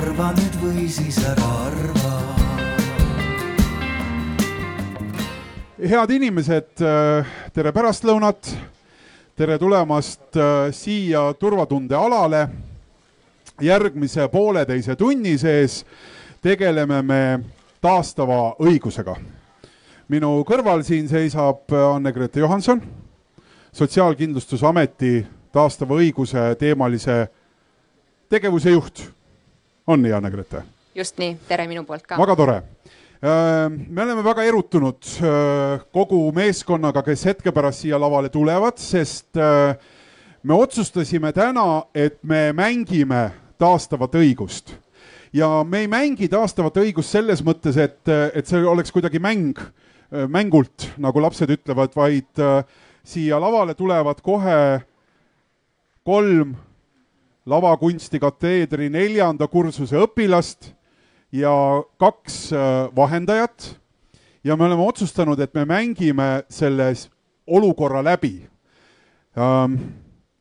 arva nüüd või siis ära arva. head inimesed, tere pärastlõunat. tere tulemast äh, siia turvatunde alale. järgmise pooleteise tunni sees tegeleme me taastava õigusega. minu kõrval siin seisab Anne-Grete Johanson, Sotsiaalkindlustusameti taastava õiguse teemalise tegevuse juht. On nii, Anne-Grete? just nii, tere minu poolt ka. väga tore. me oleme väga erutunud kogu meeskonnaga, kes hetke pärast siia lavale tulevad, sest me otsustasime täna, et me mängime taastavat õigust ja me ei mängi taastavat õigust selles mõttes, et, et see oleks kuidagi mäng, mängult, nagu lapsed ütlevad, vaid siia lavale tulevad kohe kolm lavakunstikateedri neljanda kursuse õpilast ja kaks vahendajat. ja me oleme otsustanud, et me mängime selles olukorra läbi.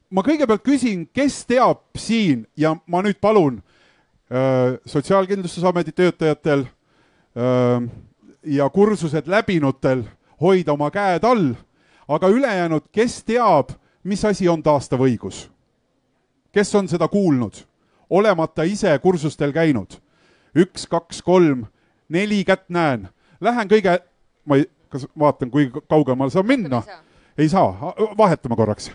ma kõigepealt küsin, kes teab siin ja ma nüüd palun Sotsiaalkindlustusameti töötajatel ja kursused läbinutel hoida oma käed all, aga ülejäänud, kes teab, mis asi on taastav õigus? Kes on seda kuulnud, olemata ise kursustel käinud? üks, kaks, kolm, neli kätt näen. Lähen kõige, ma ei, kas vaatan, kui kaugemale saab minna? ei saa, vahetame korraks.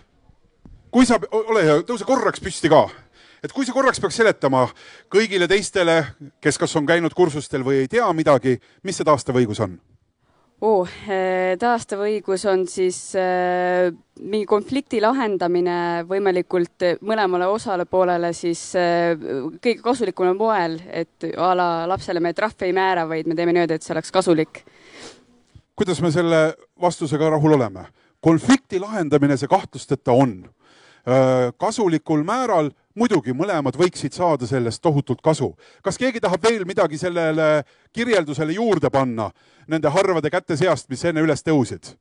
kui sa, ole hea, tõuse korraks püsti ka et kui sa korraks peaks seletama kõigile teistele, kes kas on käinud kursustel või ei tea midagi, mis see taastav õigus on? Oh,. taastav õigus on siis äh, mingi konflikti lahendamine võimalikult mõlemale osale poolele siis äh, kõige kasulikumal moel, et a la lapsele me trahvi ei määra, vaid me teeme niimoodi, et see oleks kasulik. kuidas me selle vastusega rahul oleme? konflikti lahendamine see kahtlusteta on kasulikul määral muidugi mõlemad võiksid saada sellest tohutult kasu. kas keegi tahab veel midagi sellele kirjeldusele juurde panna nende harvade käte seast, mis enne üles tõusid?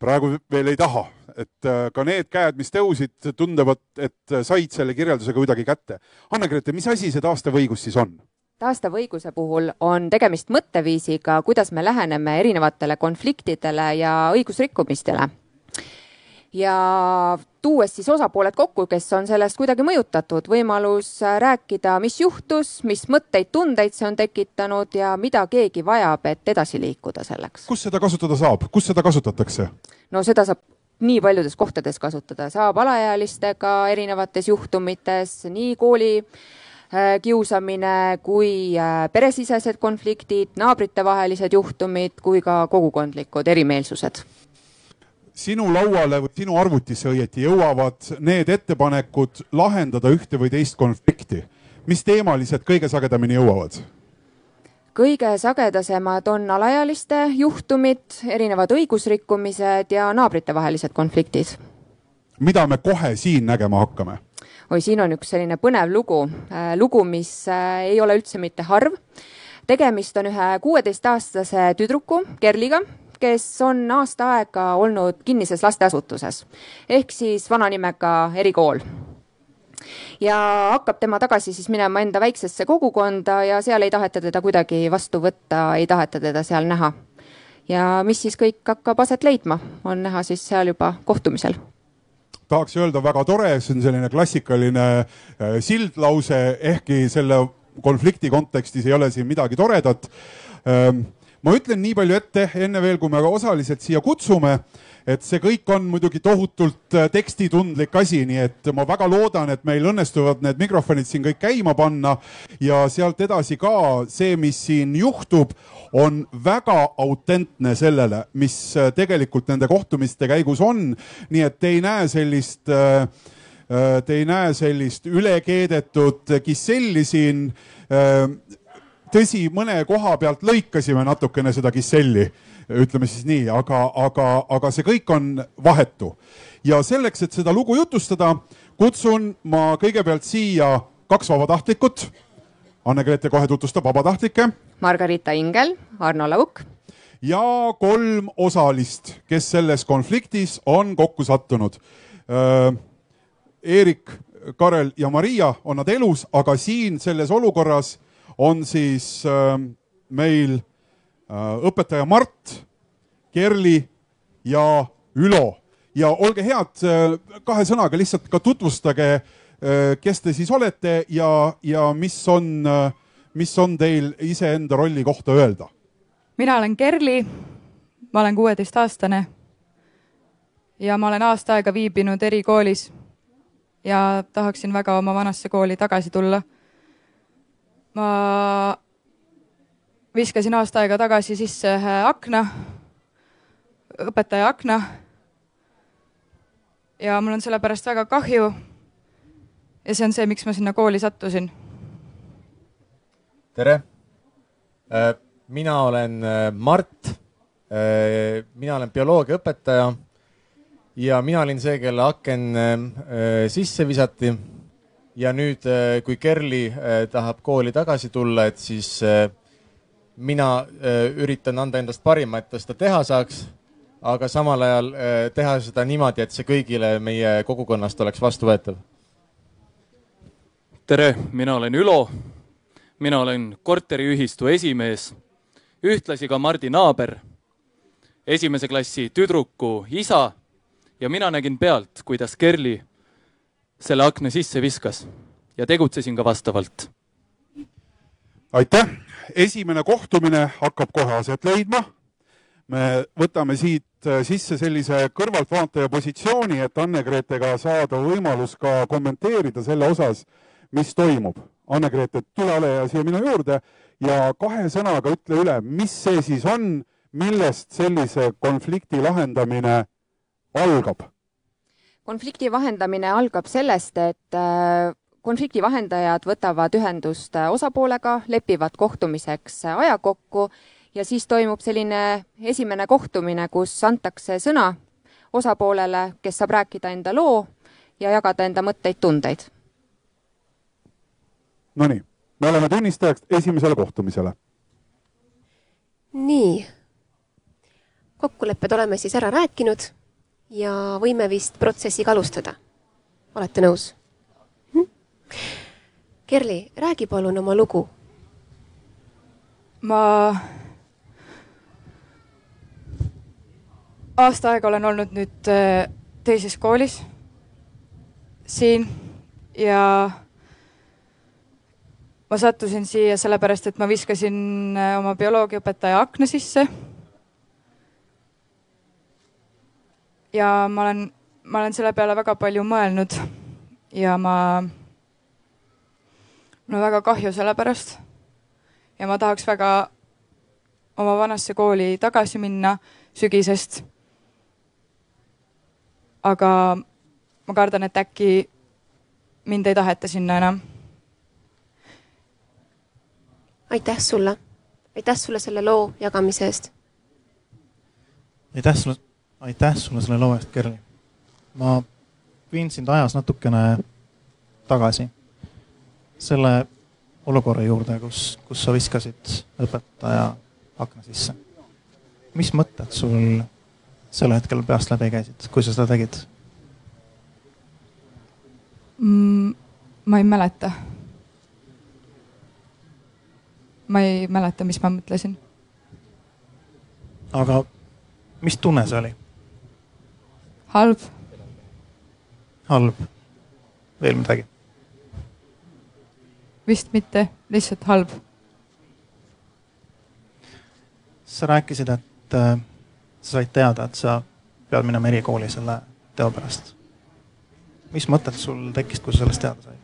praegu veel ei taha, et ka need käed, mis tõusid, tunduvad, et said selle kirjeldusega kuidagi kätte. Anne-Grete, mis asi see taastav õigus siis on? taastava õiguse puhul on tegemist mõtteviisiga, kuidas me läheneme erinevatele konfliktidele ja õigusrikkumistele ja tuues siis osapooled kokku, kes on sellest kuidagi mõjutatud, võimalus rääkida, mis juhtus, mis mõtteid, tundeid see on tekitanud ja mida keegi vajab, et edasi liikuda selleks. kus seda kasutada saab, kus seda kasutatakse? no seda saab nii paljudes kohtades kasutada, saab alaealistega erinevates juhtumites, nii kooli äh, kiusamine kui äh, peresisesed konfliktid, naabritevahelised juhtumid kui ka kogukondlikud erimeelsused sinu lauale või sinu arvutisse õieti jõuavad need ettepanekud lahendada ühte või teist konflikti. mis teemalised kõige sagedamini jõuavad? kõige sagedasemad on alaealiste juhtumid, erinevad õigusrikkumised ja naabritevahelised konfliktid. mida me kohe siin nägema hakkame? oi, siin on üks selline põnev lugu, äh, lugu, mis äh, ei ole üldse mitte harv. tegemist on ühe kuueteistaastase tüdruku, Kerliga, kes on aasta aega olnud kinnises lasteasutuses ehk siis vana nimega erikool. Ja hakkab tema tagasi siis minema enda väiksesse kogukonda ja seal ei taheta teda kuidagi vastu võtta, ei taheta teda seal näha. ja mis siis kõik hakkab aset leidma, on näha siis seal juba kohtumisel. Tahaks öelda väga tore, see on selline klassikaline äh, sildlause, ehkki selle konflikti kontekstis ei ole siin midagi toredat. Ähm, ma ütlen nii palju ette, enne veel, kui me osaliselt siia kutsume, et see kõik on muidugi tohutult äh, tekstitundlik asi, nii et ma väga loodan, et meil õnnestuvad need mikrofonid siin kõik käima panna ja sealt edasi ka see, mis siin juhtub, on väga autentne sellele, mis äh, tegelikult nende kohtumiste käigus on. nii et te ei näe sellist äh, Te ei näe sellist ülekeedetud kisselli siin tõsi, mõne koha pealt lõikasime natukene seda kisselli, ütleme siis nii, aga, aga, aga see kõik on vahetu. ja selleks, et seda lugu jutustada, kutsun ma kõigepealt siia kaks vabatahtlikut. Anne-Grete kohe tutvustab vabatahtlikke. Margarita Ingel, Arno Lauk. ja kolm osalist, kes selles konfliktis on kokku sattunud. Eerik Karel ja Maria on nad elus, aga siin selles olukorras on siis äh, meil äh, õpetaja Mart, Kerli ja Ülo ja olge head, kahe sõnaga lihtsalt ka tutvustage, kes te siis olete ja, ja mis on, mis on teil iseenda rolli kohta öelda? mina olen Kerli, ma olen kuueteistaastane ja ma olen aasta aega viibinud erikoolis ja tahaksin väga oma vanasse kooli tagasi tulla. Ma viskasin aasta aega tagasi sisse ühe akna, õpetaja akna. ja mul on selle pärast väga kahju. ja see on see, miks ma sinna kooli sattusin. tere, äh, mina olen äh, Mart. Äh, mina olen bioloogiaõpetaja ja mina olin see, kelle aken sisse visati. Ja nüüd, äh, kui Kerli äh, tahab kooli tagasi tulla, et siis mina üritan anda endast parima, et ta seda teha saaks, aga samal ajal teha seda niimoodi, et see kõigile meie kogukonnast oleks vastuvõetav. tere, mina olen Ülo. mina olen korteriühistu esimees, ühtlasi ka Mardi naaber, esimese klassi tüdruku isa ja mina nägin pealt, kuidas Kerli selle akna sisse viskas ja tegutsesin ka vastavalt. aitäh, esimene kohtumine hakkab kohe aset leidma. me võtame siit äh, sisse sellise kõrvaltvaataja positsiooni, et Anne-Gretega saada võimalus ka kommenteerida selle osas, mis toimub. Anne-Grete, tule ole ja siia minu juurde ja kahe sõnaga ütle üle, mis see siis on, millest sellise konflikti lahendamine algab? Konflikti vahendamine algab sellest, et äh, konflikti vahendajad võtavad ühendust äh, osapoolega, lepivad kohtumiseks äh, aja kokku ja siis toimub selline esimene kohtumine, kus antakse sõna osapoolele, kes saab rääkida enda loo ja jagada enda mõtteid-tundeid. Nonii, me oleme tunnistajaks esimesele kohtumisele. nii, kokkulepped oleme siis ära rääkinud ja võime vist protsessiga alustada. olete nõus hm?? Kerli, räägi palun oma lugu. ma aasta aega olen olnud nüüd äh, teises koolis siin ja ma sattusin siia sellepärast, et ma viskasin äh, oma bioloogiaõpetaja akna sisse ja ma olen, ma olen selle peale väga palju mõelnud ja ma, mul on väga kahju selle pärast. ja ma tahaks väga oma vanasse kooli tagasi minna sügisest. aga ma kardan, et äkki mind ei taheta sinna enam. aitäh sulle, aitäh sulle selle loo jagamise eest. aitäh sulle aitäh sulle selle loo eest, Kerli. ma viin sind ajas natukene tagasi selle olukorra juurde, kus, kus sa viskasid õpetaja akna sisse. mis mõtted sul sel hetkel peast läbi käisid, kui sa seda tegid mm,? ma ei mäleta. ma ei mäleta, mis ma mõtlesin. aga mis tunne see oli? Halb. halb. veel midagi? vist mitte, lihtsalt halb. sa rääkisid, et äh, sa said teada, et sa pead minema erikooli selle teo pärast. mis mõtted sul tekkisid, kui sa sellest teada said?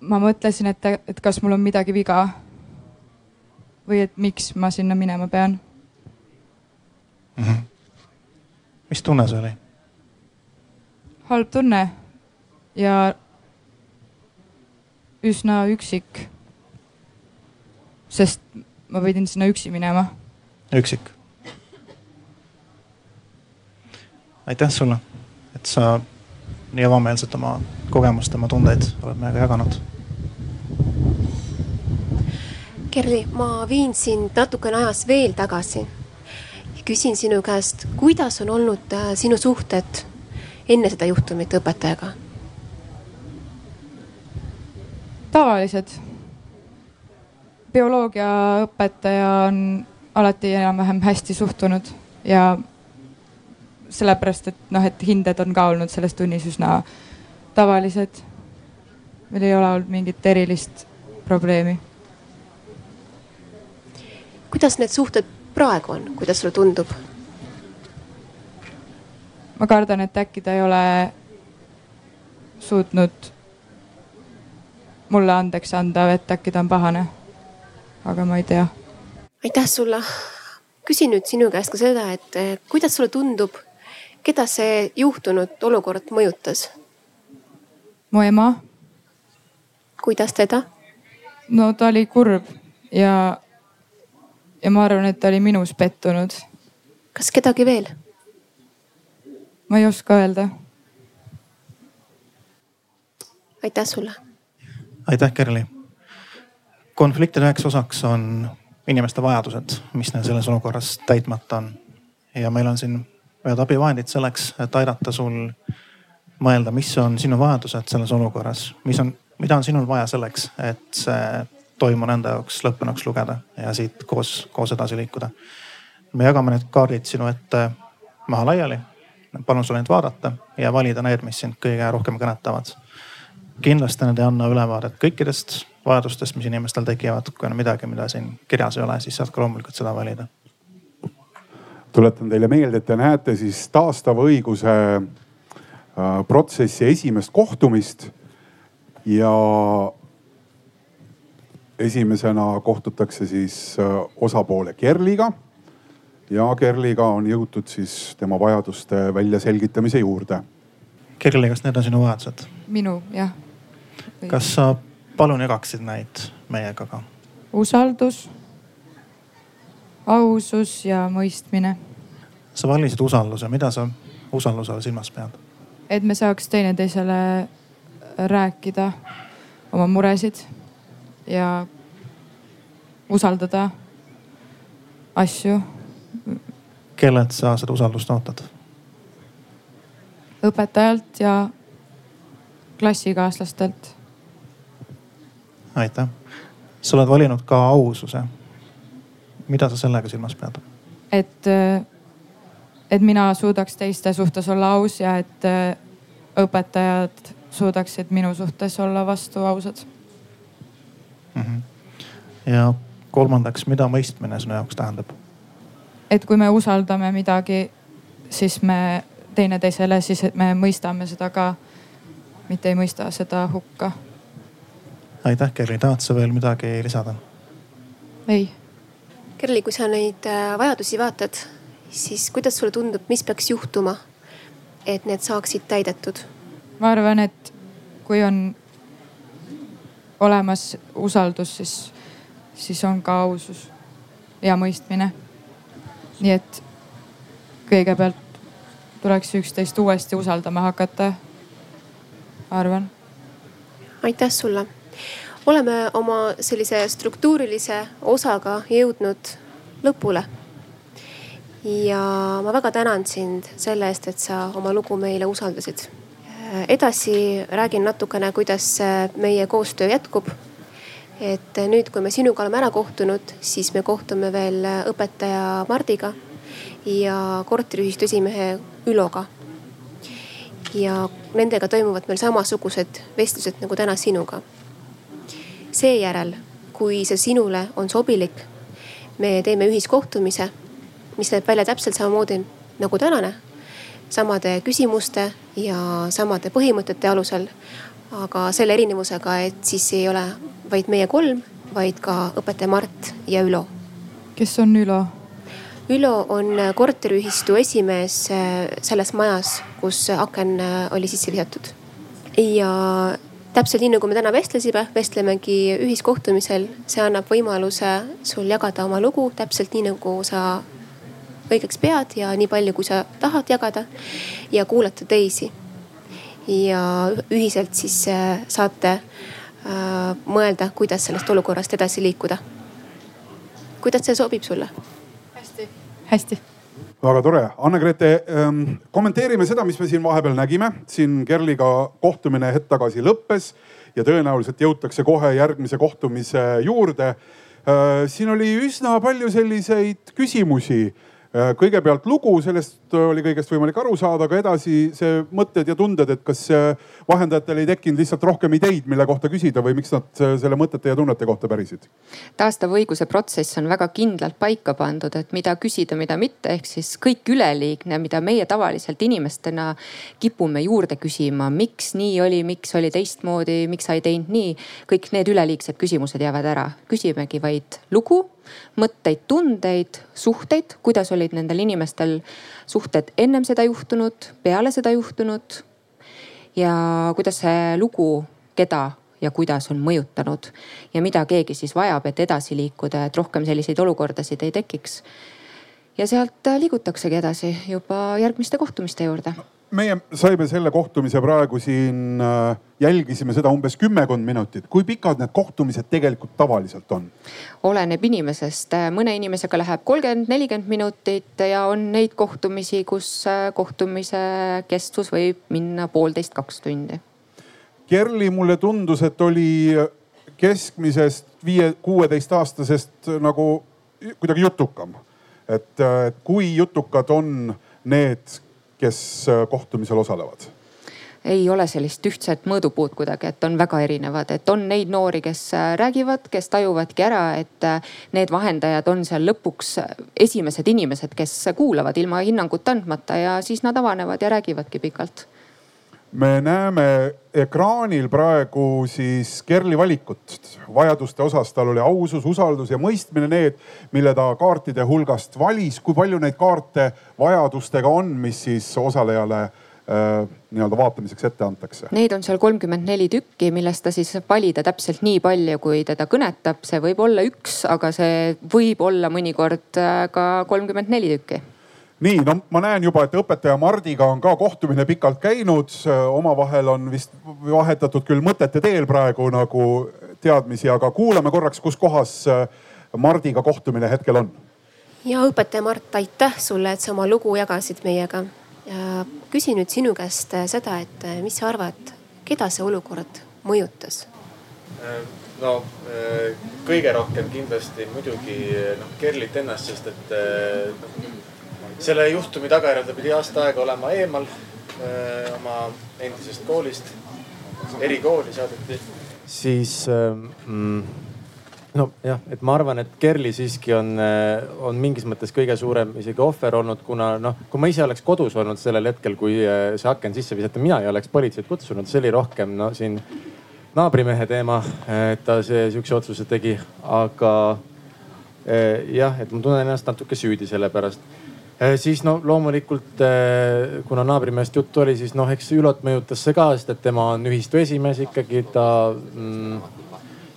ma mõtlesin, et, et kas mul on midagi viga või et miks ma sinna minema pean mm. -hmm mis tunne see oli? halb tunne ja üsna üksik. sest ma pidin sinna üksi minema. üksik. aitäh sulle, et sa nii avameelselt oma kogemust, oma tundeid oled meiega jaganud. Kerli, ma viin sind natukene ajas veel tagasi küsin sinu käest, kuidas on olnud äh, sinu suhted enne seda juhtumit õpetajaga? tavalised. bioloogiaõpetaja on alati enam-vähem hästi suhtunud ja sellepärast, et noh, et hinded on ka olnud selles tunnis üsna tavalised. meil ei ole olnud mingit erilist probleemi. kuidas need suhted praegu on, kuidas sulle tundub? ma kardan, et äkki ta ei ole suutnud mulle andeks anda, et äkki ta on pahane. aga ma ei tea. aitäh sulle. küsin nüüd sinu käest ka seda, et kuidas sulle tundub, keda see juhtunud olukord mõjutas? mu ema. kuidas teda? no ta oli kurb ja, ja ma arvan, et ta oli minus pettunud. kas kedagi veel? ma ei oska öelda. aitäh sulle. aitäh, Kerli. konfliktide üheks osaks on inimeste vajadused, mis neil selles olukorras täitmata on. ja meil on siin ühed abivahendid selleks, et aidata sul mõelda, mis on sinu vajadused selles olukorras, mis on, mida on sinul vaja selleks, et see toimunu enda jaoks lõppenuks lugeda ja siit koos, koos edasi liikuda. me jagame need kaardid sinu ette maha laiali. palun sul neid vaadata ja valida need, mis sind kõige rohkem kõnetavad. kindlasti need ei anna ülevaadet kõikidest vajadustest, mis inimestel tekivad. kui on midagi, mida siin kirjas ei ole, siis saad ka loomulikult seda valida tuletan teile meelde, et te näete siis taastava õiguse äh, protsessi esimest kohtumist ja esimesena kohtutakse siis äh, osapoole Kerliga. ja Kerliga on jõutud siis tema vajaduste väljaselgitamise juurde. Kerli, kas need on sinu vajadused? minu, jah. kas sa palun jagaksid neid meiega ka? usaldus, ausus ja mõistmine. sa valisid usalduse, mida sa usalduse all silmas pead? et me saaks teineteisele rääkida oma muresid ja usaldada asju. kellelt sa seda usaldust ootad? õpetajalt ja klassikaaslastelt. aitäh. sa oled valinud ka aususe. mida sa sellega silmas pead? et, et mina suudaks teiste suhtes olla aus ja et õpetajad suudaksid minu suhtes olla vastu ausad mm. -hmm. ja kolmandaks, mida mõistmine sinu jaoks tähendab? et kui me usaldame midagi, siis me teineteisele, siis me mõistame seda ka, mitte ei mõista seda hukka. aitäh, Kerli, tahad sa veel midagi lisada? ei. Kerli, kui sa neid äh, vajadusi vaatad, siis kuidas sulle tundub, mis peaks juhtuma, et need saaksid täidetud? ma arvan, et kui on olemas usaldus, siis, siis on ka ausus ja mõistmine. nii et kõigepealt tuleks üksteist uuesti usaldama hakata, arvan. aitäh sulle. oleme oma sellise struktuurilise osaga jõudnud lõpule. ja ma väga tänan sind selle eest, et sa oma lugu meile usaldasid edasi räägin natukene, kuidas meie koostöö jätkub. et nüüd, kui me sinuga oleme ära kohtunud, siis me kohtume veel õpetaja Mardiga ja korteriühistu esimehe Üloga. ja nendega toimuvad meil samasugused vestlused nagu täna sinuga. seejärel, kui see sinule on sobilik, me teeme ühiskohtumise, mis näeb välja täpselt samamoodi nagu tänane samade küsimuste ja samade põhimõtete alusel. aga selle erinevusega, et siis ei ole vaid meie kolm, vaid ka õpetaja Mart ja Ülo. kes on Ülo? Ülo on korteriühistu esimees äh, selles majas, kus aken äh, oli sisse visatud. ja täpselt nii nagu me täna vestlesime, vestlemegi ühiskohtumisel, see annab võimaluse sul jagada oma lugu täpselt nii nagu sa õigeks pead ja nii palju, kui sa tahad jagada ja kuulata teisi. ja ühiselt siis äh, saate äh, mõelda, kuidas sellest olukorrast edasi liikuda. kuidas see sobib sulle? hästi. hästi väga tore, Anne-Grete ähm,, kommenteerime seda, mis me siin vahepeal nägime. siin Kerliga kohtumine hetk tagasi lõppes ja tõenäoliselt jõutakse kohe järgmise kohtumise juurde äh,. siin oli üsna palju selliseid küsimusi Äh, kõigepealt lugu, sellest oli kõigest võimalik aru saada, aga edasi see mõtted ja tunded, et kas vahendajatel ei tekkinud lihtsalt rohkem ideid, mille kohta küsida või miks nad selle mõtete ja tunnete kohta pärisid? taastava õiguse protsess on väga kindlalt paika pandud, et mida küsida, mida mitte, ehk siis kõik üleliigne, mida meie tavaliselt inimestena kipume juurde küsima, miks nii oli, miks oli teistmoodi, miks sa ei teinud nii. kõik need üleliigsed küsimused jäävad ära, küsimegi vaid lugu mõtteid, tundeid, suhteid, kuidas olid nendel inimestel suhted ennem seda juhtunud, peale seda juhtunud. ja kuidas see lugu, keda ja kuidas on mõjutanud ja mida keegi siis vajab, et edasi liikuda, et rohkem selliseid olukordasid ei tekiks. ja sealt liigutaksegi edasi juba järgmiste kohtumiste juurde meie saime selle kohtumise praegu siin, äh, jälgisime seda umbes kümmekond minutit. kui pikad need kohtumised tegelikult tavaliselt on? oleneb inimesest, mõne inimesega läheb kolmkümmend, nelikümmend minutit ja on neid kohtumisi, kus äh, kohtumise kestvus võib minna poolteist, kaks tundi. Kerli, mulle tundus, et oli keskmisest viie, kuueteistaastasest nagu kuidagi jutukam. et kui jutukad on need kes äh, kohtumisel osalevad? ei ole sellist ühtset mõõdupuud kuidagi, et on väga erinevad, et on neid noori, kes äh, räägivad, kes tajuvadki ära, et äh, need vahendajad on seal lõpuks esimesed inimesed, kes kuulavad ilma hinnangut andmata ja siis nad avanevad ja räägivadki pikalt me näeme ekraanil praegu siis Kerli valikut vajaduste osas, tal oli ausus, usaldus ja mõistmine, need, mille ta kaartide hulgast valis. kui palju neid kaarte vajadustega on, mis siis osalejale äh, nii-öelda vaatamiseks ette antakse? Neid on seal kolmkümmend neli tükki, millest ta siis valida täpselt nii palju, kui teda kõnetab. see võib olla üks, aga see võib olla mõnikord äh, ka kolmkümmend neli tükki nii, no ma näen juba, et õpetaja Mardiga on ka kohtumine pikalt käinud, omavahel on vist vahetatud küll mõtete teel praegu nagu teadmisi, aga kuulame korraks, kus kohas äh, Mardiga kohtumine hetkel on. ja õpetaja Mart, aitäh sulle, et sa oma lugu jagasid meiega. ja küsin nüüd sinu käest äh, seda, et äh, mis sa arvad, keda see olukord mõjutas? no kõige rohkem kindlasti muidugi noh Kerlit ennast, sest et noh selle juhtumi tagajärjel ta pidi aasta aega olema eemal öö, oma endisest koolist, erikooli saadeti. siis mm, nojah, et ma arvan, et Kerli siiski on, on mingis mõttes kõige suurem isegi ohver olnud, kuna noh, kui ma ise oleks kodus olnud sellel hetkel, kui see aken sisse visati, mina ei oleks politseid kutsunud, see oli rohkem no siin naabrimehe teema, et ta see sihukese otsuse tegi, aga jah, et ma tunnen ennast natuke süüdi selle pärast Äh, siis no loomulikult äh, kuna naabrimehest juttu oli, siis noh, eks Ülot mõjutas see ka, sest et tema on ühistu esimees ikkagi, ta mm,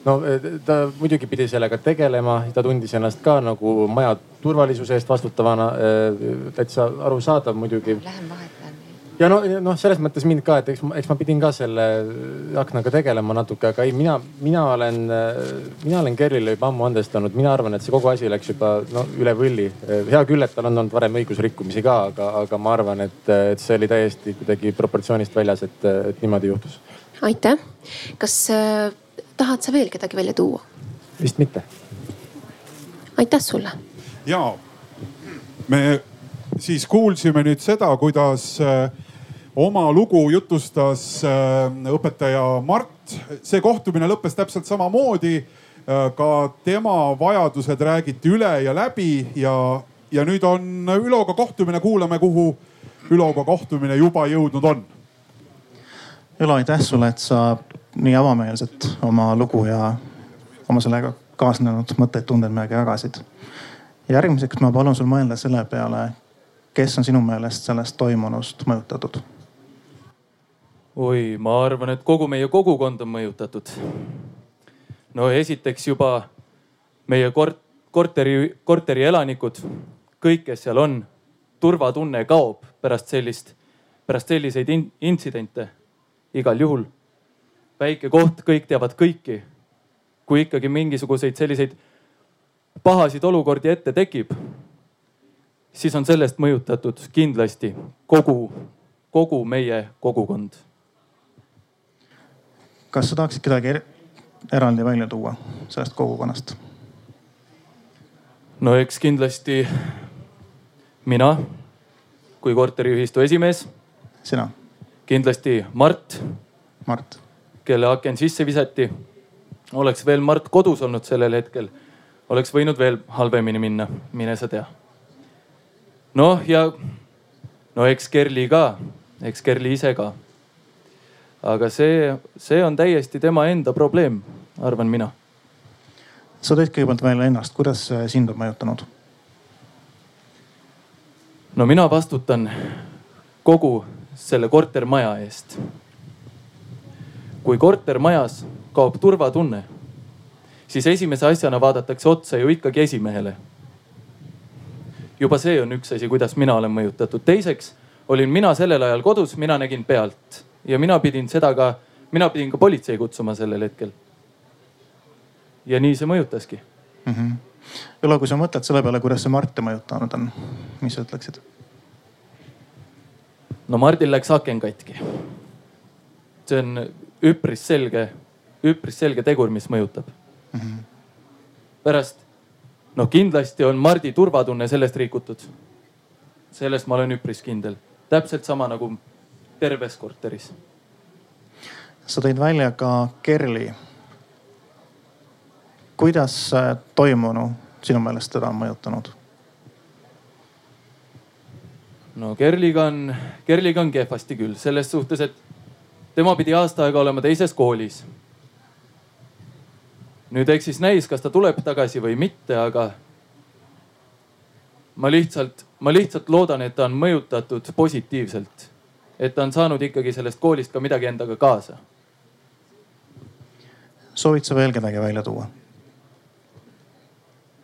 no äh, ta muidugi pidi sellega tegelema, ta tundis ennast ka nagu maja turvalisuse eest vastutavana. täitsa arusaadav muidugi. Lähen vahet ja no, noh, selles mõttes mind ka, et eks, eks ma pidin ka selle aknaga tegelema natuke, aga ei, mina, mina olen, mina olen Kerlile juba ammu andestanud, mina arvan, et see kogu asi läks juba no üle võlli. hea küll, et tal on olnud varem õigusrikkumisi ka, aga, aga ma arvan, et, et see oli täiesti kuidagi proportsioonist väljas, et, et niimoodi juhtus. aitäh. kas äh, tahad sa veel kedagi välja tuua? vist mitte. aitäh sulle. ja me siis kuulsime nüüd seda, kuidas äh, oma lugu jutustas äh, õpetaja Mart. see kohtumine lõppes täpselt samamoodi. Äh, ka tema vajadused räägiti üle ja läbi ja, ja nüüd on Üloga kohtumine, kuulame, kuhu Üloga kohtumine juba jõudnud on. Ülo, aitäh sulle, et sa nii avameelselt oma lugu ja oma sellega kaasnenud mõtteid, tundeid meiega jagasid. järgmiseks ma palun sul mõelda selle peale, kes on sinu meelest sellest toimunust mõjutatud? Oi, ma arvan, et kogu meie kogukond on mõjutatud. no esiteks juba meie kort-, korteri, korteri elanikud, kõik, kes seal on, turvatunne kaob pärast sellist, pärast selliseid in, intsidente igal juhul. väike koht, kõik teavad kõiki. kui ikkagi mingisuguseid selliseid pahasid olukordi ette tekib, siis on sellest mõjutatud kindlasti kogu, kogu meie kogukond. Kas sa tahaksid kedagi eraldi välja tuua sellest kogukonnast? no eks kindlasti mina kui korteriühistu esimees. sina? kindlasti Mart. Mart. kelle aken sisse visati. oleks veel Mart kodus olnud sellel hetkel, oleks võinud veel halvemini minna, mine sa tea. noh, ja no eks Kerli ka, eks Kerli ise ka. Aga see, see on täiesti tema enda probleem, arvan mina. sa tõid kõigepealt välja ennast, kuidas see sind on mõjutanud? no mina vastutan kogu selle kortermaja eest. kui kortermajas kaob turvatunne, siis esimese asjana vaadatakse otsa ju ikkagi esimehele. juba see on üks asi, kuidas mina olen mõjutatud. teiseks olin mina sellel ajal kodus, mina nägin pealt ja mina pidin seda ka, mina pidin ka politsei kutsuma sellel hetkel. ja nii see mõjutaski mm. -hmm Ülo, kui sa mõtled selle peale, kuidas see Marti mõjutanud on, mis sa ütleksid? no Mardil läks aken katki. see on üpris selge, üpris selge tegur, mis mõjutab mm. -hmm. pärast, no kindlasti on Mardi turvatunne sellest rikutud. sellest ma olen üpris kindel, täpselt sama nagu terves korteris. sa tõid välja ka Kerli kuidas toimunu sinu meelest teda on mõjutanud? no Kerliga on, Kerliga on kehvasti küll selles suhtes, et tema pidi aasta aega olema teises koolis. nüüd eks siis näis, kas ta tuleb tagasi või mitte, aga ma lihtsalt, ma lihtsalt loodan, et ta on mõjutatud positiivselt. Et ta on saanud ikkagi sellest koolist ka midagi endaga kaasa. soovid sa veel kedagi välja tuua?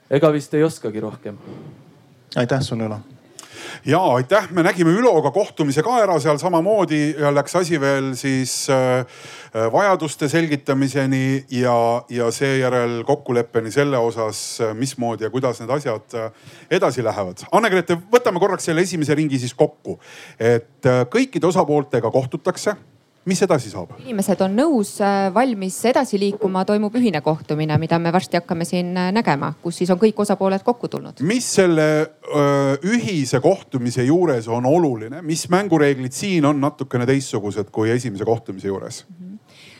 ega vist ei oskagi rohkem. aitäh sulle, Ülo ja aitäh, me nägime Üloga kohtumise ka ära seal samamoodi ja läks asi veel siis äh, äh, vajaduste selgitamiseni ja, ja seejärel kokkuleppeni selle osas, äh, mismoodi ja kuidas need asjad edasi lähevad. Anne-Grete, võtame korraks selle esimese ringi siis kokku, et kõikide osapooltega kohtutakse mis edasi saab? inimesed on nõus, äh, valmis edasi liikuma, toimub ühine kohtumine, mida me varsti hakkame siin äh, nägema, kus siis on kõik osapooled kokku tulnud. mis selle öö, ühise kohtumise juures on oluline, mis mängureeglid siin on natukene teistsugused kui esimese kohtumise juures mm? -hmm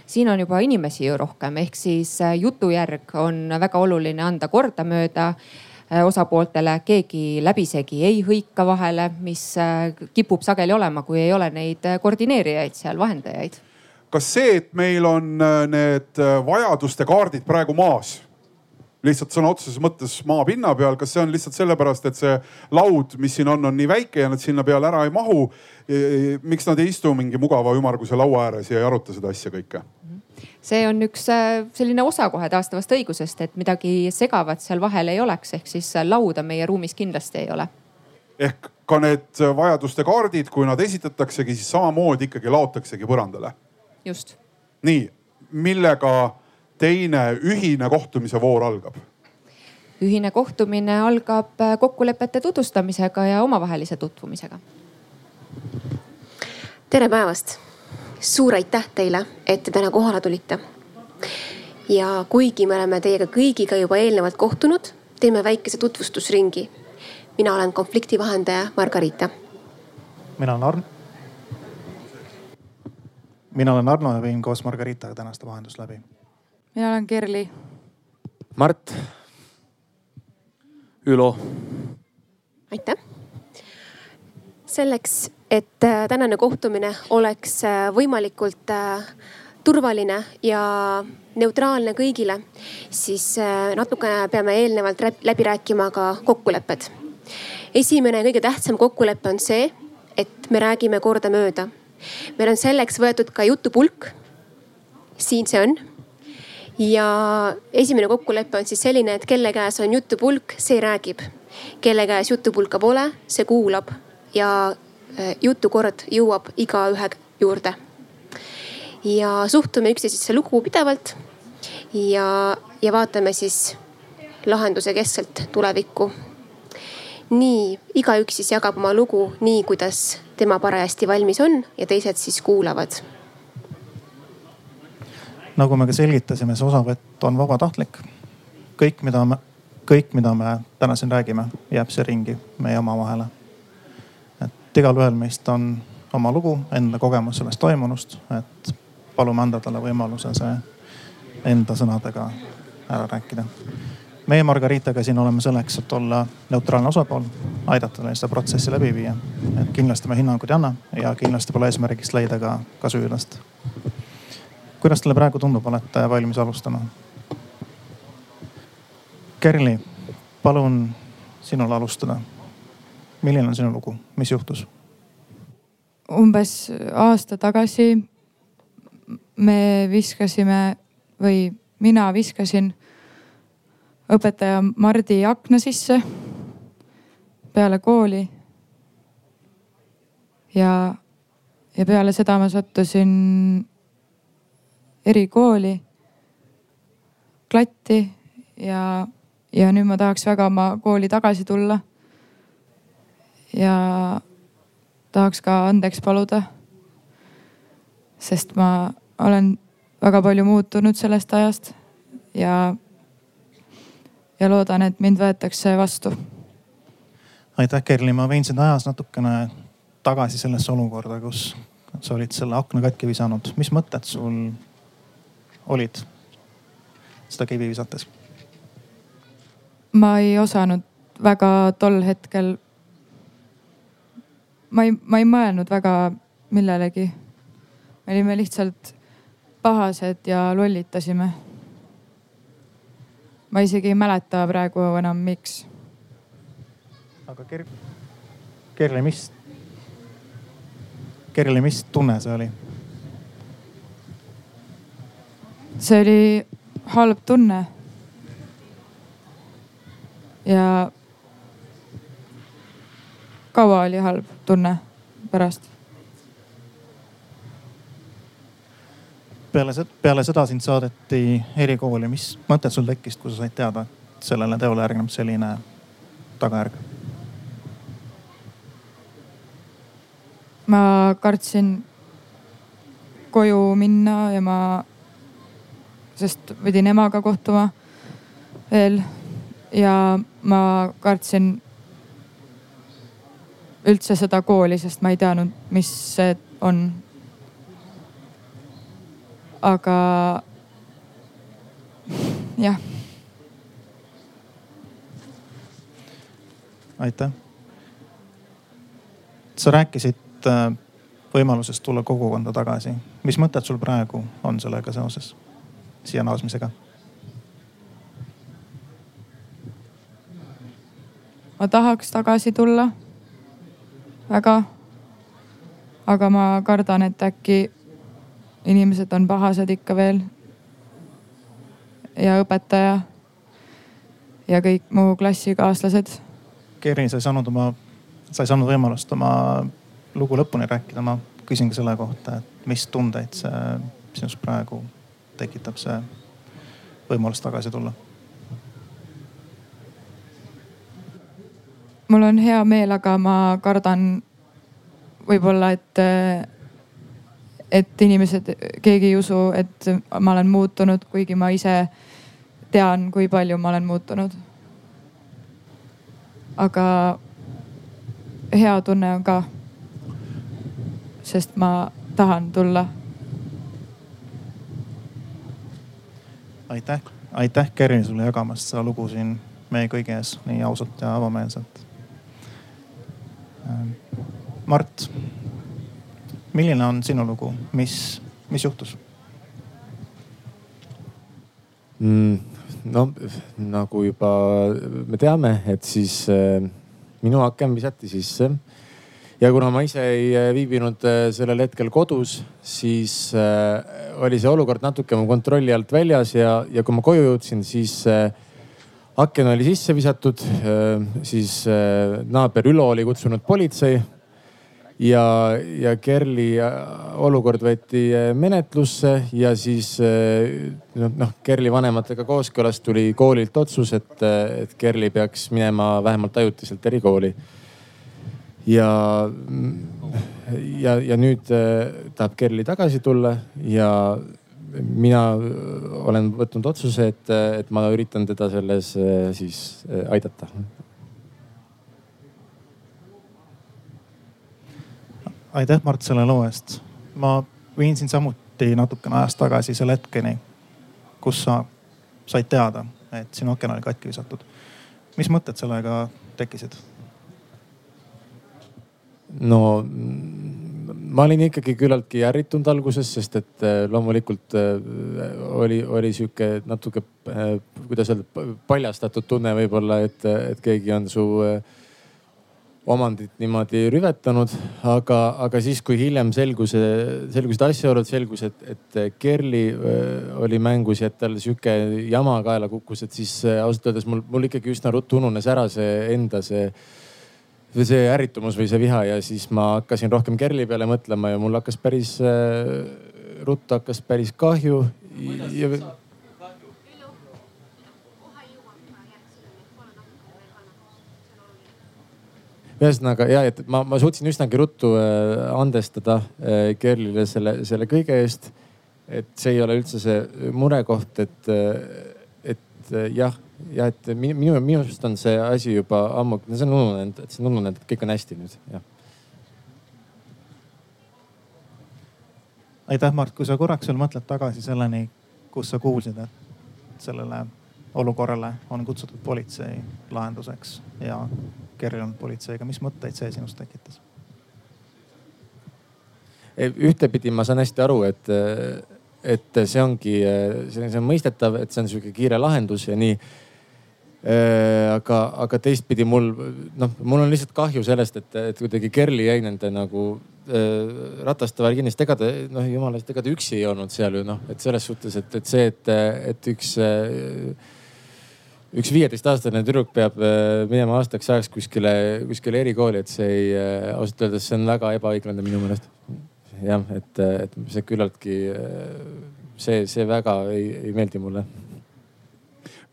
siin on juba inimesi ju rohkem, ehk siis äh, jutujärg on väga oluline anda kordamööda Äh, osapooltele, keegi läbisegi ei hõika vahele, mis äh, kipub sageli olema, kui ei ole neid äh, koordineerijaid seal, vahendajaid. kas see, et meil on need vajaduste kaardid praegu maas, lihtsalt sõna otseses mõttes maapinna peal, kas see on lihtsalt sellepärast, et see laud, mis siin on, on nii väike ja nad sinna peale ära ei mahu? miks nad ei istu mingi mugava ümmarguse laua ääres ja ei aruta seda asja kõike? See on üks äh, selline osa kohe taastavast õigusest, et midagi segavat seal vahel ei oleks, ehk siis äh, lauda meie ruumis kindlasti ei ole. ehk ka need vajaduste kaardid, kui nad esitataksegi, siis samamoodi ikkagi laotaksegi põrandale. just. nii, millega teine ühine kohtumise voor algab? ühine kohtumine algab äh, kokkulepete tutvustamisega ja omavahelise tutvumisega. tere päevast suur aitäh teile, et te täna kohale tulite. ja kuigi me oleme teiega kõigiga juba eelnevalt kohtunud, teeme väikese tutvustusringi. mina olen konflikti vahendaja Margarita. mina olen Arn. mina olen Arno ja viin koos Margaritaga tänast vahendust läbi. mina olen Kerli. Mart. Ülo. aitäh. selleks et äh, tänane kohtumine oleks äh, võimalikult äh, turvaline ja neutraalne kõigile, siis natukene peame eelnevalt läbi rääkima ka kokkulepped. esimene ja kõige tähtsam kokkulepe on see, et me räägime kordamööda. meil on selleks võetud ka jutupulk. siin see on. ja esimene kokkulepe on siis selline, et kelle käes on jutupulk, see räägib. kelle käes jutupulka pole, see kuulab ja jutukord jõuab igaühe juurde. ja suhtume üksteisesse lugupidavalt ja, ja vaatame siis lahenduse keskselt tulevikku. nii, igaüks siis jagab oma lugu nii, kuidas tema parajasti valmis on ja teised siis kuulavad. nagu me ka selgitasime, see osavõtt on vabatahtlik. kõik, mida me, kõik, mida me täna siin räägime, jääb see ringi meie omavahele. Et igalühel meist on oma lugu, enda kogemus sellest toimunust, et palume anda talle võimaluse see enda sõnadega ära rääkida meie Margaritaga siin oleme selleks, et olla neutraalne osapool, aidata neil seda protsessi läbi viia. et kindlasti me hinnanguid ei anna ja kindlasti pole eesmärgiks leida ka, ka süüdlast. kuidas teile praegu tundub, olete valmis alustama? Kerli, palun sinul alustada. Milline on sinu lugu, mis juhtus? umbes aasta tagasi me viskasime või mina viskasin õpetaja Mardi akna sisse peale kooli. ja, ja peale seda ma sattusin erikooli, klatti ja, ja nüüd ma tahaks väga oma kooli tagasi tulla. Ja tahaks ka andeks paluda. sest ma olen väga palju muutunud sellest ajast ja ja loodan, et mind võetakse vastu. aitäh, Kerli, ma viin sind ajas natukene tagasi sellesse olukorda, kus sa olid selle akna katki visanud. mis mõtted sul olid seda kivi visates? ma ei osanud väga tol hetkel. Ma ei, ma ei mõelnud väga millelegi. me olime lihtsalt pahased ja lollitasime ma isegi ei mäleta praegu enam, miks. aga Ker-, Kerli, mis, Kerli, mis tunne see oli? see oli halb tunne. ja kaua oli halb tunne pärast? Peale, peale seda sind saadeti erikooli, mis mõtted sul tekkisid, kui sa said teada, et sellele teole järgneb selline tagajärg? ma kartsin koju minna ja ma, sest pidin emaga kohtuma veel. Ja ma kartsin üldse seda kooli, sest ma ei teadnud, mis see on aga jah. aitäh. sa rääkisid äh, võimalusest tulla kogukonda tagasi. mis mõtted sul praegu on sellega seoses, siia naasmisega? ma tahaks tagasi tulla väga. aga ma kardan, et äkki inimesed on pahased ikka veel. ja õpetaja ja kõik mu klassikaaslased. Keri, sa ei saanud oma, sa ei saanud võimalust oma lugu lõpuni rääkida, ma küsin ka selle kohta, et mis tundeid see sinus praegu tekitab, see võimalus tagasi tulla? Mul on hea meel, aga ma kardan võib-olla, et et inimesed, keegi ei usu, et ma olen muutunud, kuigi ma ise tean, kui palju ma olen muutunud. aga hea tunne on ka. sest ma tahan tulla. aitäh, aitäh Kerri sulle jagamast seda lugu siin meie kõigi ees nii ausalt ja avameelselt. Mart milline on sinu lugu, mis, mis juhtus mm,? no nagu juba me teame, et siis äh, minu aken visati sisse. ja kuna ma ise ei äh, viibinud äh, sellel hetkel kodus, siis äh, oli see olukord natuke mu kontrolli alt väljas ja, ja kui ma koju jõudsin, siis äh, aken oli sisse visatud, siis naaber Ülo oli kutsunud politsei ja, ja Kerli olukord võeti menetlusse ja siis noh, noh Kerli vanematega kooskõlas tuli koolilt otsus, et, et Kerli peaks minema vähemalt ajutiselt erikooli. ja, ja, ja nüüd tahab Kerli tagasi tulla ja mina olen võtnud otsuse, et, et ma üritan teda selles siis aidata aitäh, Mart, selle loo eest. ma viin sind samuti natukene ajas tagasi selle hetkeni, kus sa said teada, et sinu aken oli katki visatud. mis mõtted sellega tekkisid? no ma olin ikkagi küllaltki ärritunud alguses, sest et äh, loomulikult äh, oli, oli sihuke natuke, äh, kuidas öelda, paljastatud tunne võib-olla, et, et keegi on su omandit niimoodi rüvetanud, aga, aga siis, kui hiljem selgus, selgusid asjaolud, selgus, et, et Kerli oli mängus ja et tal sihuke jama kaela kukkus, et siis ausalt öeldes mul, mul ikkagi üsna ruttu ununes ära see enda see, see ärritumus või see viha ja siis ma hakkasin rohkem Kerli peale mõtlema ja mul hakkas päris ruttu hakkas päris kahju. Ja, ühesõnaga ja, et ma, ma suutsin üsnagi ruttu äh, andestada äh, Kerlile selle, selle kõige eest. et see ei ole üldse see murekoht, et, äh, et jah, ja et minu, minu, arust on see asi juba ammu, see on ununenud, et see on ununenud, et kõik on hästi nüüd, jah. aitäh, Mart, kui sa korraks veel mõtled tagasi selleni, kus sa kuulsid, et sellele olukorrale on kutsutud politsei lahenduseks ja on politseiga, mis mõtteid see sinus tekitas? ühtepidi ma saan hästi aru, et, et see ongi, see on mõistetav, et see on sihuke kiire lahendus ja nii aga, aga teistpidi mul noh, mul on lihtsalt kahju sellest, et, et kuidagi Kerli jäi nende nagu äh, rataste sest ega ta noh, jumala eest, ega ta üksi ei olnud seal ju noh, et selles suhtes, et, et see, et, et üks äh, üks viieteistaastane tüdruk peab äh, minema aastaks ajaks kuskile, kuskile erikooli, et see ei, äh, ausalt öeldes see on väga ebaõiglane minu meelest. jah, et, et see küllaltki, äh, see, see väga ei, ei meeldi mulle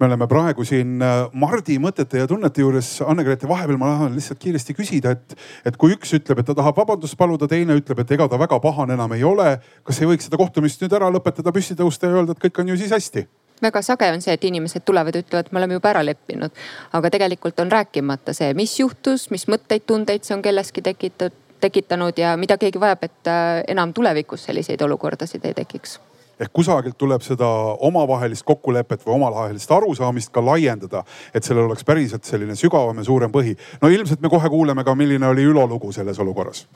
me oleme praegu siin Mardi mõtete ja tunnete juures. Anne-Grete, vahepeal ma tahan lihtsalt kiiresti küsida, et, et kui üks ütleb, et ta tahab vabandust paluda, teine ütleb, et ega ta väga pahane enam ei ole. kas ei võiks seda kohtumist nüüd ära lõpetada, püsti tõusta ja öelda, et kõik on ju siis hästi? väga sage on see, et inimesed tulevad ja ütlevad, me oleme juba ära leppinud. aga tegelikult on rääkimata see, mis juhtus, mis mõtteid, tundeid see on kelleski tekitatud, tekitanud ja mida keegi vajab, et äh, enam tulevikus selliseid olukordasid ei tekiks ehk kusagilt tuleb seda omavahelist kokkulepet või omavahelist arusaamist ka laiendada, et sellel oleks päriselt selline sügavam ja suurem põhi. no ilmselt me kohe kuuleme ka, milline oli Ülo lugu selles olukorras.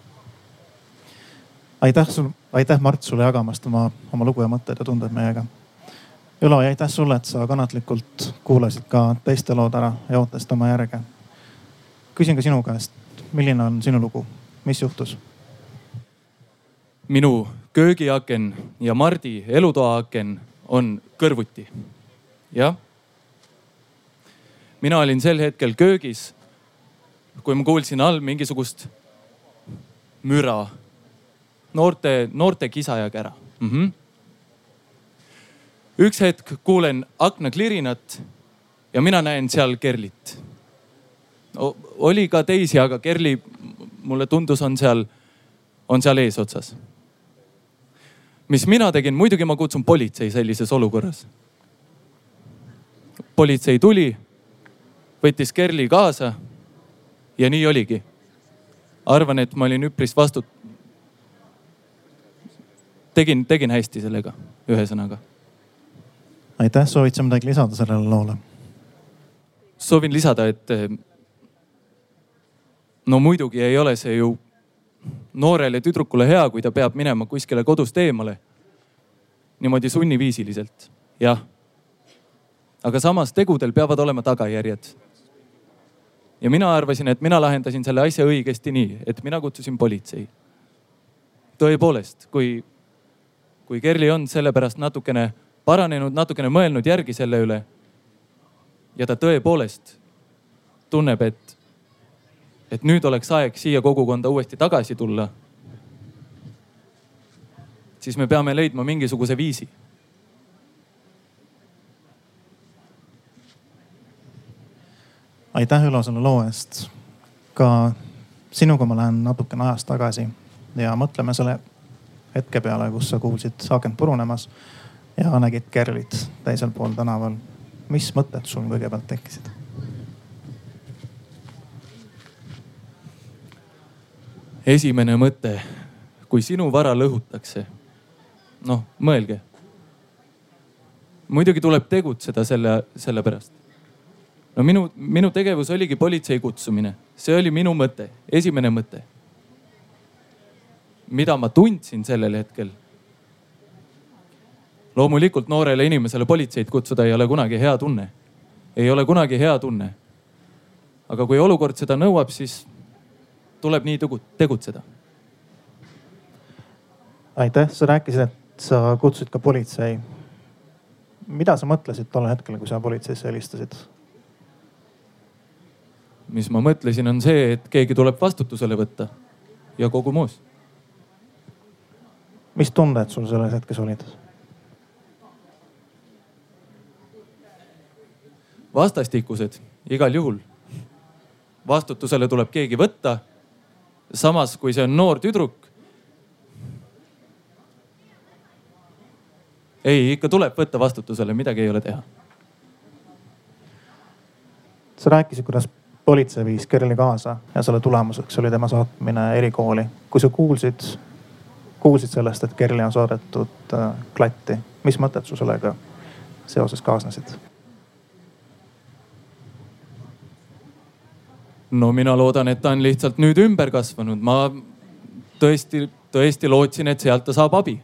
aitäh sul, aitäh Mart sulle jagamast oma, oma lugu ja mõtteid ja tundeid meiega Ülo ja aitäh sulle, et sa kannatlikult kuulasid ka teiste lood ära ja ootasid oma järge. küsin ka sinu käest, milline on sinu lugu, mis juhtus? minu köögiaken ja Mardi elutoaaken on kõrvuti. jah. mina olin sel hetkel köögis, kui ma kuulsin all mingisugust müra, noorte, noorte kisa ja kära mm. -hmm üks hetk kuulen aknaklirinat ja mina näen seal Kerlit. oli ka teisi, aga Kerli mulle tundus, on seal, on seal eesotsas. Mis mina tegin, muidugi ma kutsun politsei sellises olukorras. politsei tuli, võttis Kerli kaasa ja nii oligi. arvan, et ma olin üpris vastut-. tegin, tegin hästi sellega, ühesõnaga aitäh, soovid sa midagi lisada sellele loole? soovin lisada, et no muidugi ei ole see ju noorele tüdrukule hea, kui ta peab minema kuskile kodust eemale. niimoodi sunniviisiliselt, jah. aga samas tegudel peavad olema tagajärjed. ja mina arvasin, et mina lahendasin selle asja õigesti nii, et mina kutsusin politsei. tõepoolest, kui, kui Kerli on sellepärast natukene paranenud, natukene mõelnud järgi selle üle. ja ta tõepoolest tunneb, et et nüüd oleks aeg siia kogukonda uuesti tagasi tulla, siis me peame leidma mingisuguse viisi. aitäh Ülo selle loo eest. ka sinuga ma lähen natukene ajas tagasi ja mõtleme selle hetke peale, kus sa kuulsid akent purunemas ja nägid Kerlit teisel pool tänaval. mis mõtted sul kõigepealt tekkisid? Esimene mõte, kui sinu vara lõhutakse, noh mõelge. muidugi tuleb tegutseda selle, selle pärast. no minu, minu tegevus oligi politsei kutsumine, see oli minu mõte, esimene mõte. mida ma tundsin sellel hetkel. loomulikult noorele inimesele politseid kutsuda ei ole kunagi hea tunne. ei ole kunagi hea tunne. aga kui olukord seda nõuab, siis tuleb nii tegutseda. aitäh, sa rääkisid, et sa kutsusid ka politsei. mida sa mõtlesid tol hetkel, kui sa politseisse helistasid? mis ma mõtlesin, on see, et keegi tuleb vastutusele võtta ja kogu muus. mis tunded sul selles hetkes olid? vastastikused, igal juhul. vastutusele tuleb keegi võtta samas, kui see on noor tüdruk. ei, ikka tuleb võtta vastutusele, midagi ei ole teha. sa rääkisid, kuidas politsei viis Kerli kaasa ja selle tulemuseks oli tema saatmine erikooli. kui sa kuulsid, kuulsid sellest, et Kerli on saadetud äh, klatti, mis mõtted sul sellega seoses kaasnesid? No mina loodan, et ta on lihtsalt nüüd ümber kasvanud, ma tõesti, tõesti lootsin, et sealt ta saab abi.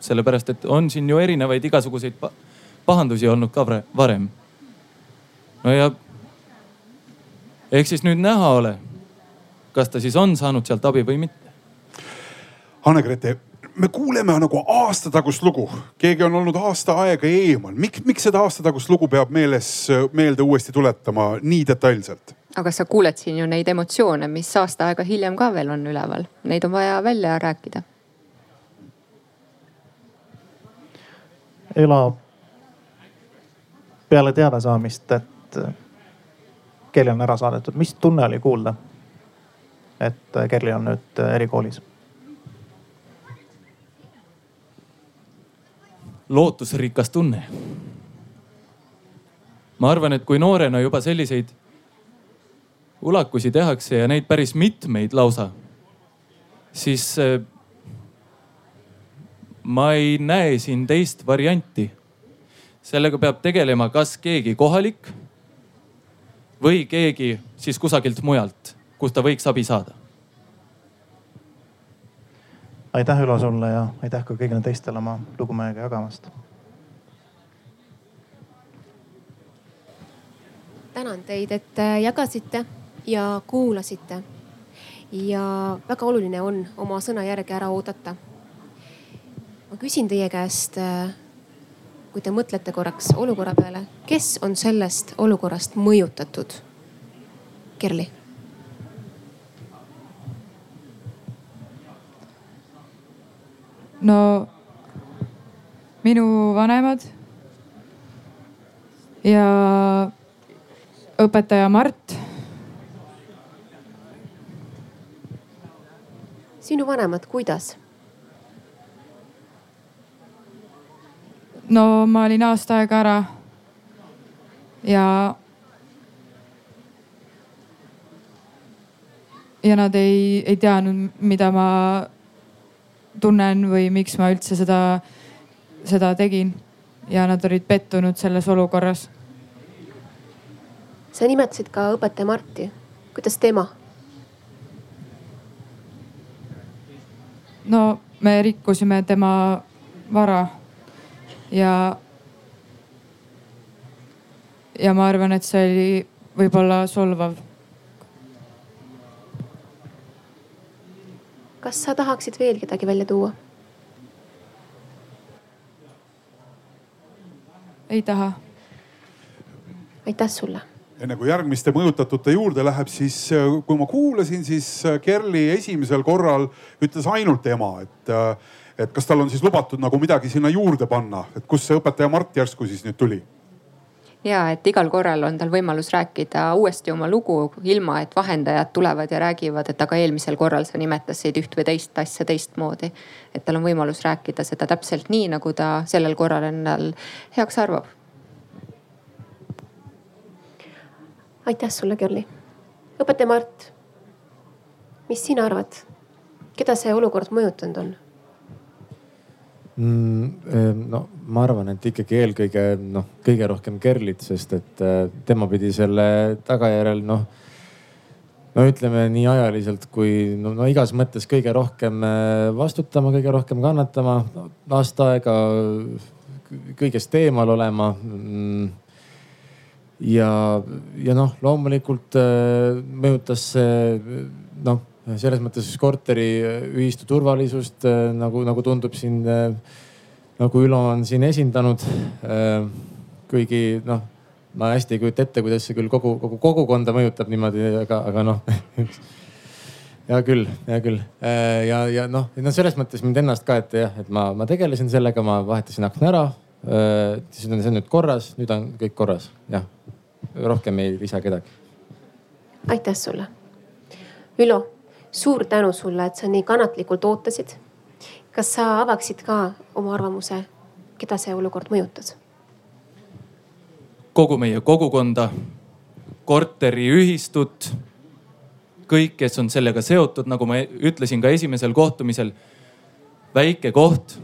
sellepärast, et on siin ju erinevaid igasuguseid pahandusi olnud ka varem. no ja eks siis nüüd näha ole, kas ta siis on saanud sealt abi või mitte. Anne-Grete, me kuuleme nagu aastatagust lugu, keegi on olnud aasta aega eemal. miks, miks seda aastatagust lugu peab meeles, meelde uuesti tuletama nii detailselt? Aga sa kuuled siin ju neid emotsioone, mis aasta aega hiljem ka veel on üleval, neid on vaja välja rääkida. Ela, peale teadasaamist, et Kerli on ära saadetud, mis tunne oli kuulda, et Kerli on nüüd erikoolis? lootusrikas tunne. ma arvan, et kui noorena juba selliseid ulakusi tehakse ja neid päris mitmeid lausa, siis äh, ma ei näe siin teist varianti. sellega peab tegelema kas keegi kohalik või keegi siis kusagilt mujalt, kust ta võiks abi saada. aitäh Ülo sulle ja aitäh ka kõigile teistele oma lugu meiega jagamast. tänan teid, et äh, jagasite ja kuulasite. ja väga oluline on oma sõna järgi ära oodata. ma küsin teie käest, kui te mõtlete korraks olukorra peale, kes on sellest olukorrast mõjutatud? Kerli. no minu vanemad ja õpetaja Mart sinu vanemad, kuidas? no ma olin aasta aega ära ja. ja nad ei, ei teadnud, mida ma tunnen või miks ma üldse seda, seda tegin. ja nad olid pettunud selles olukorras. sa nimetasid ka õpetaja Marti, kuidas tema? No me rikkusime tema vara ja. ja ma arvan, et see oli võib-olla solvav. kas sa tahaksid veel kedagi välja tuua? ei taha. aitäh sulle. Enne kui järgmiste mõjutatute juurde läheb, siis äh, kui ma kuulasin, siis äh, Kerli esimesel korral ütles ainult ema, et, äh, et kas tal on siis lubatud nagu midagi sinna juurde panna, et kust see õpetaja Mart järsku siis nüüd tuli? ja et igal korral on tal võimalus rääkida uuesti oma lugu, ilma et vahendajad tulevad ja räägivad, et aga eelmisel korral sa nimetasid üht või teist asja teistmoodi. et tal on võimalus rääkida seda täpselt nii, nagu ta sellel korral endal heaks arvab aitäh sulle, Kerli. õpetaja Mart, mis sina arvad, keda see olukord mõjutanud on? mm,? no ma arvan, et ikkagi eelkõige noh, kõige rohkem Kerlit, sest et äh, tema pidi selle tagajärjel noh, no ütleme nii ajaliselt kui no, no igas mõttes kõige rohkem äh, vastutama, kõige rohkem kannatama, aasta aega kõigest eemal olema mm, ja, ja noh, loomulikult äh, mõjutas see noh, selles mõttes korteriühistu äh, turvalisust äh, nagu, nagu tundub siin, nagu Ülo on siin esindanud. kuigi noh, ma hästi ei kujuta ette, kuidas see küll kogu, kogu kogukonda mõjutab niimoodi, aga, aga noh hea küll, hea küll. ja, ja noh, no selles mõttes mind ennast ka, et jah, et ma, ma tegelesin sellega, ma vahetasin akna ära siis on see nüüd korras, nüüd on kõik korras, jah. rohkem ei lisa kedagi. aitäh sulle. Ülo, suur tänu sulle, et sa nii kannatlikult ootasid. kas sa avaksid ka oma arvamuse, keda see olukord mõjutas? kogu meie kogukonda, korteriühistut, kõik, kes on sellega seotud, nagu ma ütlesin ka esimesel kohtumisel. väike koht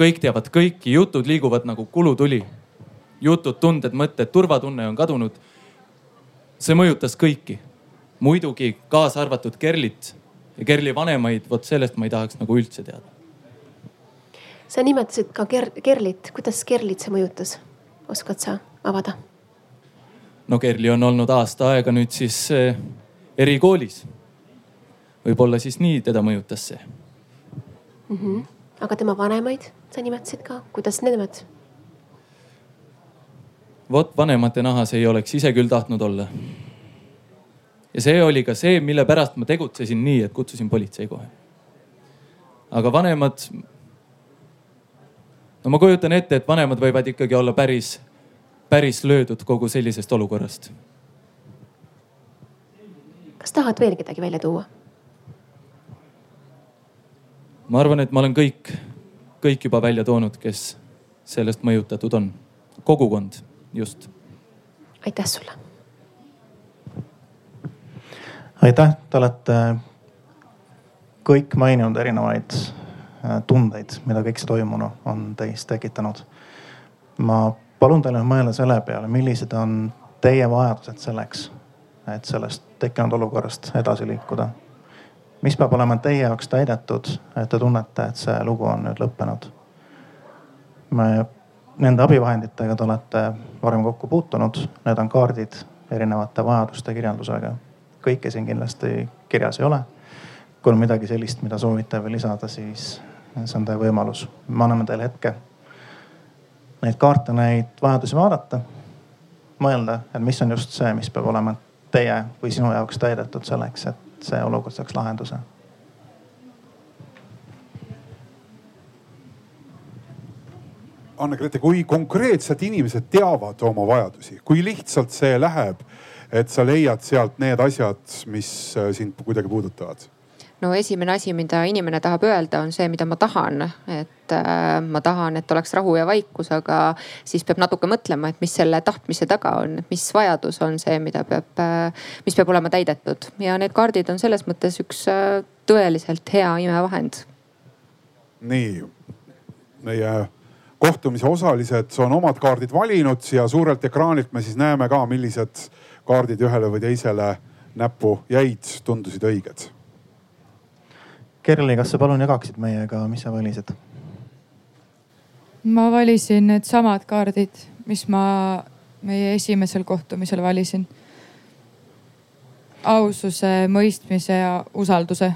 kõik teavad kõiki, jutud liiguvad nagu kulutuli. jutud, tunded, mõtted, turvatunne on kadunud. see mõjutas kõiki, muidugi kaasa arvatud Kerlit ja Kerli vanemaid, vot sellest ma ei tahaks nagu üldse teada. sa nimetasid ka Ker Kerlit, kuidas Kerlit see mõjutas, oskad sa avada? no Kerli on olnud aasta aega nüüd siis eh, erikoolis. võib-olla siis nii teda mõjutas see mm. -hmm. aga tema vanemaid? Sa nimetasid ka, kuidas nemad? vot vanemate nahas ei oleks ise küll tahtnud olla. ja see oli ka see, mille pärast ma tegutsesin nii, et kutsusin politsei kohe. aga vanemad. no ma kujutan ette, et vanemad võivad ikkagi olla päris, päris löödud kogu sellisest olukorrast. kas tahad veel kedagi välja tuua? ma arvan, et ma olen kõik kõik juba välja toonud, kes sellest mõjutatud on. kogukond, just. aitäh sulle. aitäh, te olete kõik maininud erinevaid äh, tundeid, mida kõik see toimunu on teis tekitanud. ma palun teil nüüd mõelda selle peale, millised on teie vajadused selleks, et sellest tekkinud olukorrast edasi liikuda mis peab olema teie jaoks täidetud, et te tunnete, et see lugu on nüüd lõppenud? nende abivahenditega te olete varem kokku puutunud, need on kaardid erinevate vajaduste kirjeldusega. kõike siin kindlasti kirjas ei ole. kui on midagi sellist, mida soovite veel lisada, siis see on teie võimalus. me anname teile hetke neid kaarte, neid vajadusi vaadata. mõelda, et mis on just see, mis peab olema teie või sinu jaoks täidetud selleks, et see olukord saaks lahenduse. Anne-Grete, kui konkreetselt inimesed teavad oma vajadusi, kui lihtsalt see läheb, et sa leiad sealt need asjad, mis äh, sind kuidagi puudutavad? No esimene asi, mida inimene tahab öelda, on see, mida ma tahan, et äh, ma tahan, et oleks rahu ja vaikus, aga siis peab natuke mõtlema, et mis selle tahtmise taga on, mis vajadus on see, mida peab äh,, mis peab olema täidetud. Ja need kaardid on selles mõttes üks äh, tõeliselt hea imevahend. nii, meie kohtumise osalised on omad kaardid valinud ja suurelt ekraanilt me siis näeme ka, millised kaardid ühele või teisele näppu jäid, tundusid õiged Kerli, kas sa palun jagaksid meiega, mis sa valisid? ma valisin needsamad kaardid, mis ma meie esimesel kohtumisel valisin. aususe, mõistmise ja usalduse.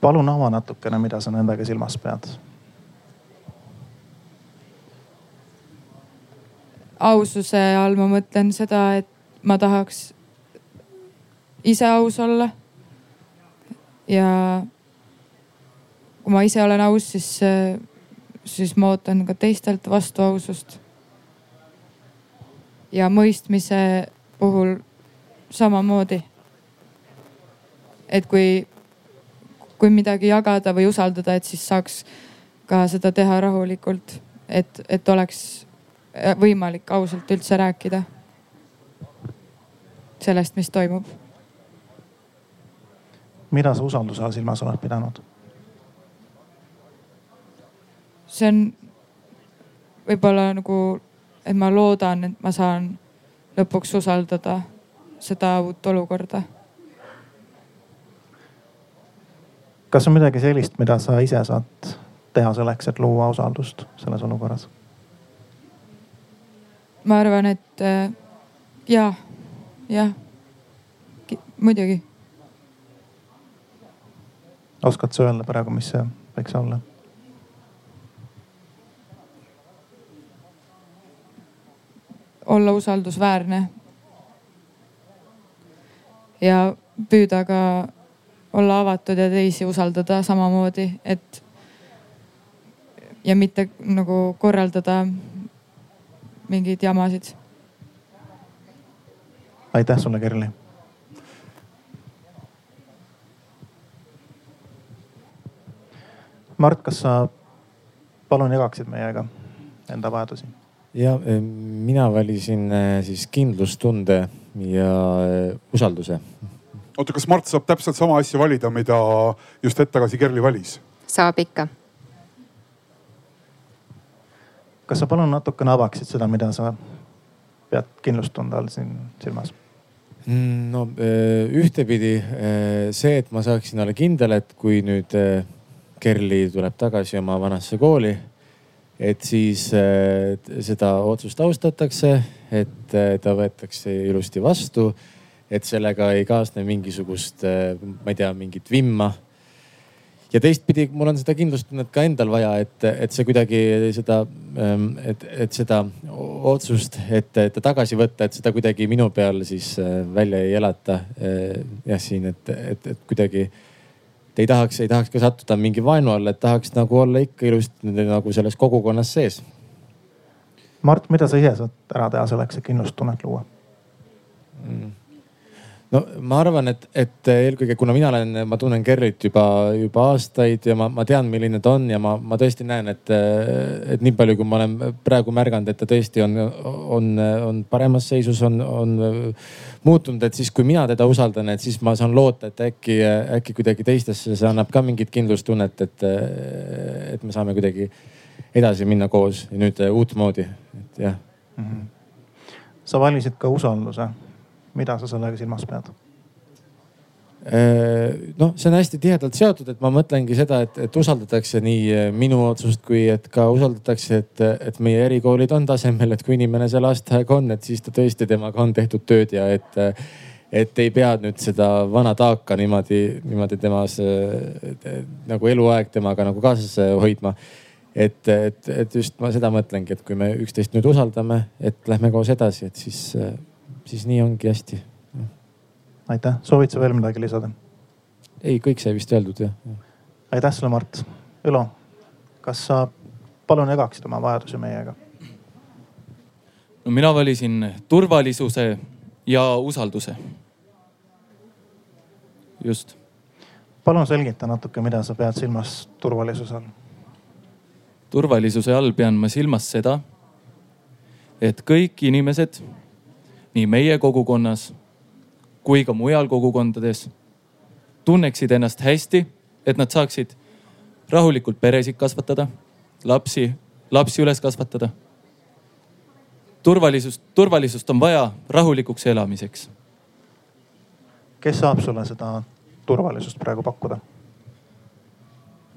palun ava natukene, mida sa nendega silmas pead? aususe all ma mõtlen seda, et ma tahaks ise aus olla. Ja kui ma ise olen aus, siis, siis ma ootan ka teistelt vastu ausust. ja mõistmise puhul samamoodi. et kui, kui midagi jagada või usaldada, et siis saaks ka seda teha rahulikult, et, et oleks võimalik ausalt üldse rääkida sellest, mis toimub. Mida sa usalduse all silmas oled pidanud? see on võib-olla nagu, et ma loodan, et ma saan lõpuks usaldada seda uut olukorda. kas on midagi sellist, mida sa ise saad teha selleks, et luua usaldust selles olukorras? ma arvan, et äh, jaa, jah, muidugi. Oskad sa öelda praegu, mis see võiks olla? olla usaldusväärne. ja püüda ka olla avatud ja teisi usaldada samamoodi, et ja mitte nagu korraldada mingeid jamasid. aitäh sulle, Kerli. Mart, kas sa palun jagaksid meiega enda vajadusi? ja eh, mina valisin eh, siis kindlustunde ja eh, usalduse. oota, kas Mart saab täpselt sama asja valida, mida just hetk tagasi Kerli valis? saab ikka kas sa palun natukene avaksid seda, mida sa pead kindlustunde all siin silmas? Mm, no äh, ühtepidi see, et ma saaksin olla kindel, et kui nüüd Kerli tuleb tagasi oma vanasse kooli, et siis seda otsust austatakse, et ta võetakse ilusti vastu, et sellega ei kaasne mingisugust, ma ei tea, mingit vimma ja teistpidi mul on seda kindlustunnet ka endal vaja, et, et see kuidagi seda, ähm, et, et seda otsust, et ta tagasi võtta, et seda kuidagi minu peal siis äh, välja ei elata. Jah, siin, et, et, et kuidagi ei tahaks, ei tahaks ka sattuda mingi vaenu alla, et tahaks nagu olla ikka ilusti nagu selles kogukonnas sees. Mart, mida sa ise saad ära teha selleks, et kindlustunnet luua mm.? no ma arvan, et, et eelkõige kuna mina olen, ma tunnen Kerrit juba, juba aastaid ja ma, ma tean, milline ta on ja ma, ma tõesti näen, et, et nii palju, kui ma olen praegu märganud, et ta tõesti on, on, on paremas seisus, on, on muutunud, et siis kui mina teda usaldan, et siis ma saan loota, et äkki, äkki kuidagi teistesse see annab ka mingit kindlustunnet, et, et me saame kuidagi edasi minna koos nüüd uutmoodi, et jah mm. -hmm. sa valisid ka usalduse mida sa sellega silmas pead? Noh, see on hästi tihedalt seotud, et ma mõtlengi seda, et, et usaldatakse nii äh, minu otsust, kui et ka usaldatakse, et, et meie erikoolid on tasemel, et kui inimene seal lasteaega on, et siis ta tõesti temaga on tehtud tööd ja et, et ei pea nüüd seda vana taaka niimoodi, niimoodi temas nagu eluaeg temaga nagu kaasas hoidma et, et, et just ma seda mõtlengi, et kui me üksteist nüüd usaldame, et lähme koos edasi, et siis siis nii ongi hästi. Aitäh, soovid sa veel midagi lisada? ei, kõik sai vist öeldud jah. aitäh sulle, Mart. Ülo, kas sa palun jagaksid oma vajadusi meiega? no mina valisin turvalisuse ja usalduse. just. palun selgita natuke, mida sa pead silmas turvalisuse all? turvalisuse all pean ma silmas seda, et kõik inimesed nii meie kogukonnas kui ka mujal kogukondades tunneksid ennast hästi, et nad saaksid rahulikult peresid kasvatada, lapsi, lapsi üles kasvatada. turvalisust, turvalisust on vaja rahulikuks elamiseks. kes saab sulle seda turvalisust praegu pakkuda?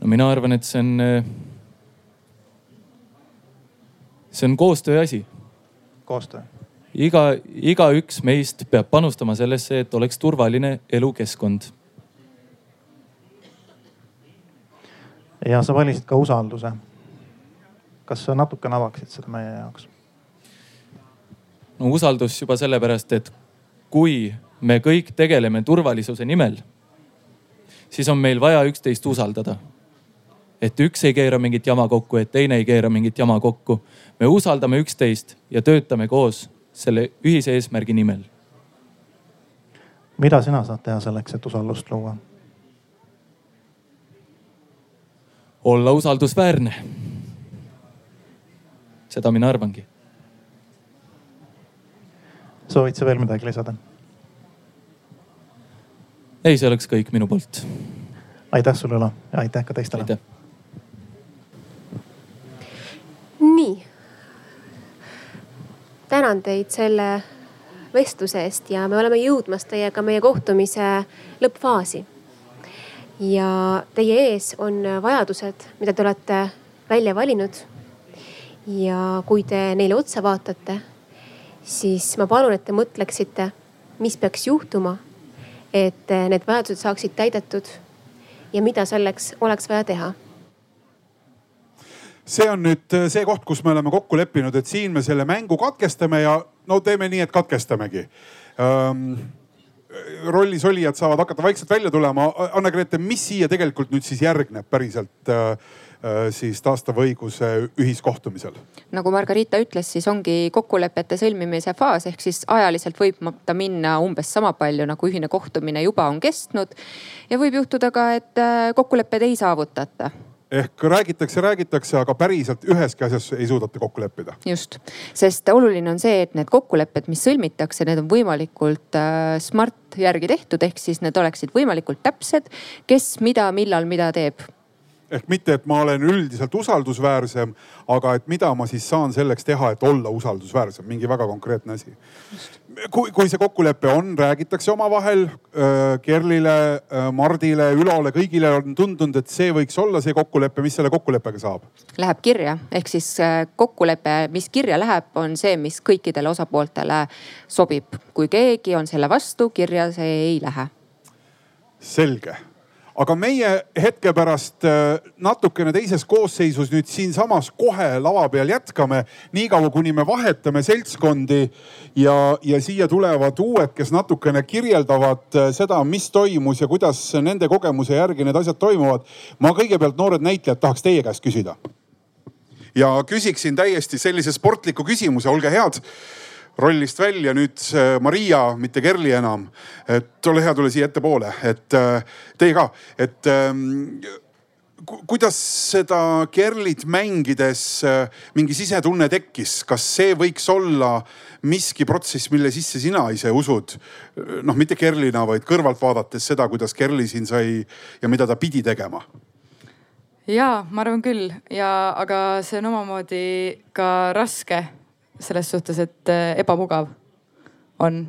no mina arvan, et see on, see on koostöö asi. koostöö iga, igaüks meist peab panustama sellesse, et oleks turvaline elukeskkond. ja sa valisid ka usalduse. kas sa natukene avaksid seda meie jaoks? no usaldus juba sellepärast, et kui me kõik tegeleme turvalisuse nimel, siis on meil vaja üksteist usaldada. et üks ei keera mingit jama kokku, et teine ei keera mingit jama kokku. me usaldame üksteist ja töötame koos selle ühise eesmärgi nimel. mida sina saad teha selleks, et usaldust luua? olla usaldusväärne. seda mina arvangi. soovid sa veel midagi lisada? ei, see oleks kõik minu poolt. aitäh sulle, Ülo ja aitäh ka teistele. aitäh. nii. Tänan teid selle vestluse eest ja me oleme jõudmas teiega meie kohtumise lõppfaasi. ja teie ees on vajadused, mida te olete välja valinud. ja kui te neile otsa vaatate, siis ma palun, et te mõtleksite, mis peaks juhtuma, et need vajadused saaksid täidetud ja mida selleks oleks vaja teha see on nüüd äh, see koht, kus me oleme kokku leppinud, et siin me selle mängu katkestame ja no teeme nii, et katkestamegi ähm, rollis olijad saavad hakata vaikselt välja tulema. Anne-Grete, mis siia tegelikult nüüd siis järgneb päriselt äh, äh, siis taastava õiguse ühiskohtumisel? nagu Margarita ütles, siis ongi kokkulepete sõlmimise faas, ehk siis ajaliselt võib ta minna umbes sama palju nagu ühine kohtumine juba on kestnud. ja võib juhtuda ka, et äh, kokkuleppeid ei saavutata ehk räägitakse, räägitakse, aga päriselt üheski asjas ei suudeta kokku leppida. just, sest oluline on see, et need kokkulepped, mis sõlmitakse, need on võimalikult äh, smart järgi tehtud, ehk siis need oleksid võimalikult täpsed, kes mida, millal, mida teeb ehk mitte, et ma olen üldiselt usaldusväärsem, aga et mida ma siis saan selleks teha, et olla usaldusväärsem, mingi väga konkreetne asi. kui, kui see kokkulepe on, räägitakse omavahel Kerlile, Mardile, Ülole, kõigile on tundunud, et see võiks olla see kokkulepe, mis selle kokkuleppega saab? Läheb kirja, ehk siis kokkulepe, mis kirja läheb, on see, mis kõikidele osapooltele sobib. kui keegi on selle vastu, kirja see ei lähe. selge aga meie hetke pärast äh, natukene teises koosseisus nüüd siinsamas kohe lava peal jätkame, niikaua kuni me vahetame seltskondi ja, ja siia tulevad uued, kes natukene kirjeldavad äh, seda, mis toimus ja kuidas nende kogemuse järgi need asjad toimuvad. ma kõigepealt, noored näitlejad, tahaks teie käest küsida. ja küsiksin täiesti sellise sportliku küsimuse, olge head rollist välja nüüd Maria, mitte Kerli enam. et ole hea, tule siia ettepoole, et äh, teie ka, et ähm, kuidas seda Kerlit mängides äh, mingi sisetunne tekkis, kas see võiks olla miski protsess, mille sisse sina ise usud? noh, mitte Kerlina, vaid kõrvalt vaadates seda, kuidas Kerli siin sai ja mida ta pidi tegema. Ja ma arvan küll. Ja, aga see on omamoodi ka raske selles suhtes, et äh, ebamugav on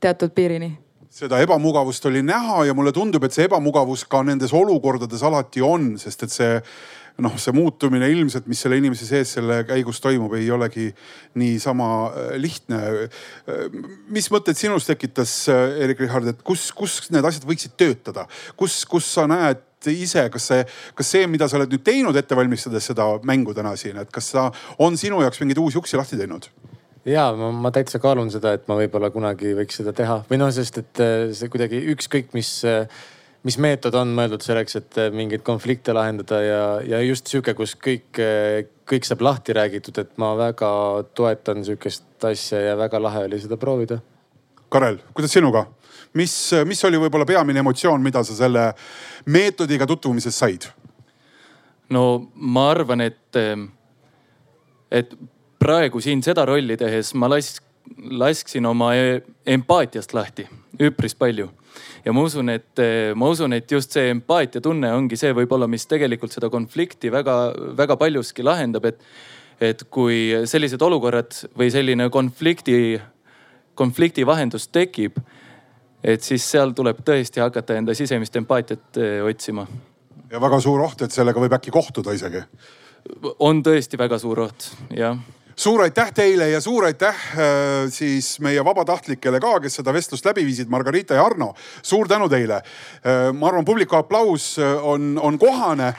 teatud piirini. Seda ebamugavust oli näha ja mulle tundub, et see ebamugavus ka nendes olukordades alati on, sest et see noh, see muutumine ilmselt, mis selle inimese sees selle käigus toimub, ei olegi niisama äh, lihtne. Äh, mis mõtted sinus tekitas, Erik-Richard, et kus, kus need asjad võiksid töötada, kus, kus sa näed ise, kas see, kas see, mida sa oled nüüd teinud, ette valmistades seda mängu täna siin, et kas ta on sinu jaoks mingeid uusi uksi lahti teinud? ja ma, ma täitsa kaalun seda, et ma võib-olla kunagi võiks seda teha või noh, sest et äh, see kuidagi ükskõik, mis, äh, mis meetod on mõeldud selleks, et äh, mingeid konflikte lahendada ja, ja just sihuke, kus kõik, kõik saab lahti räägitud, et ma väga toetan sihukest asja ja väga lahe oli seda proovida. Karel, kuidas sinuga? mis, mis oli võib-olla peamine emotsioon, mida sa selle meetodiga tutvumises said? no ma arvan, et, et praegu siin seda rolli tehes ma las-, lasksin oma e-, empaatiast lahti üpris palju. Ja ma usun, et, ma usun, et just see empaatiatunne ongi see võib-olla, mis tegelikult seda konflikti väga-väga paljuski lahendab, et, et kui sellised olukorrad või selline konflikti, konflikti vahendus tekib et siis seal tuleb tõesti hakata enda sisemist empaatiat eh, otsima. ja väga suur oht, et sellega võib äkki kohtuda isegi. on tõesti väga suur oht, jah suur aitäh teile ja suur aitäh äh, siis meie vabatahtlikele ka, kes seda vestlust läbi viisid, Margarita ja Arno. suur tänu teile. Äh, ma arvan, publiku aplaus äh, on, on kohane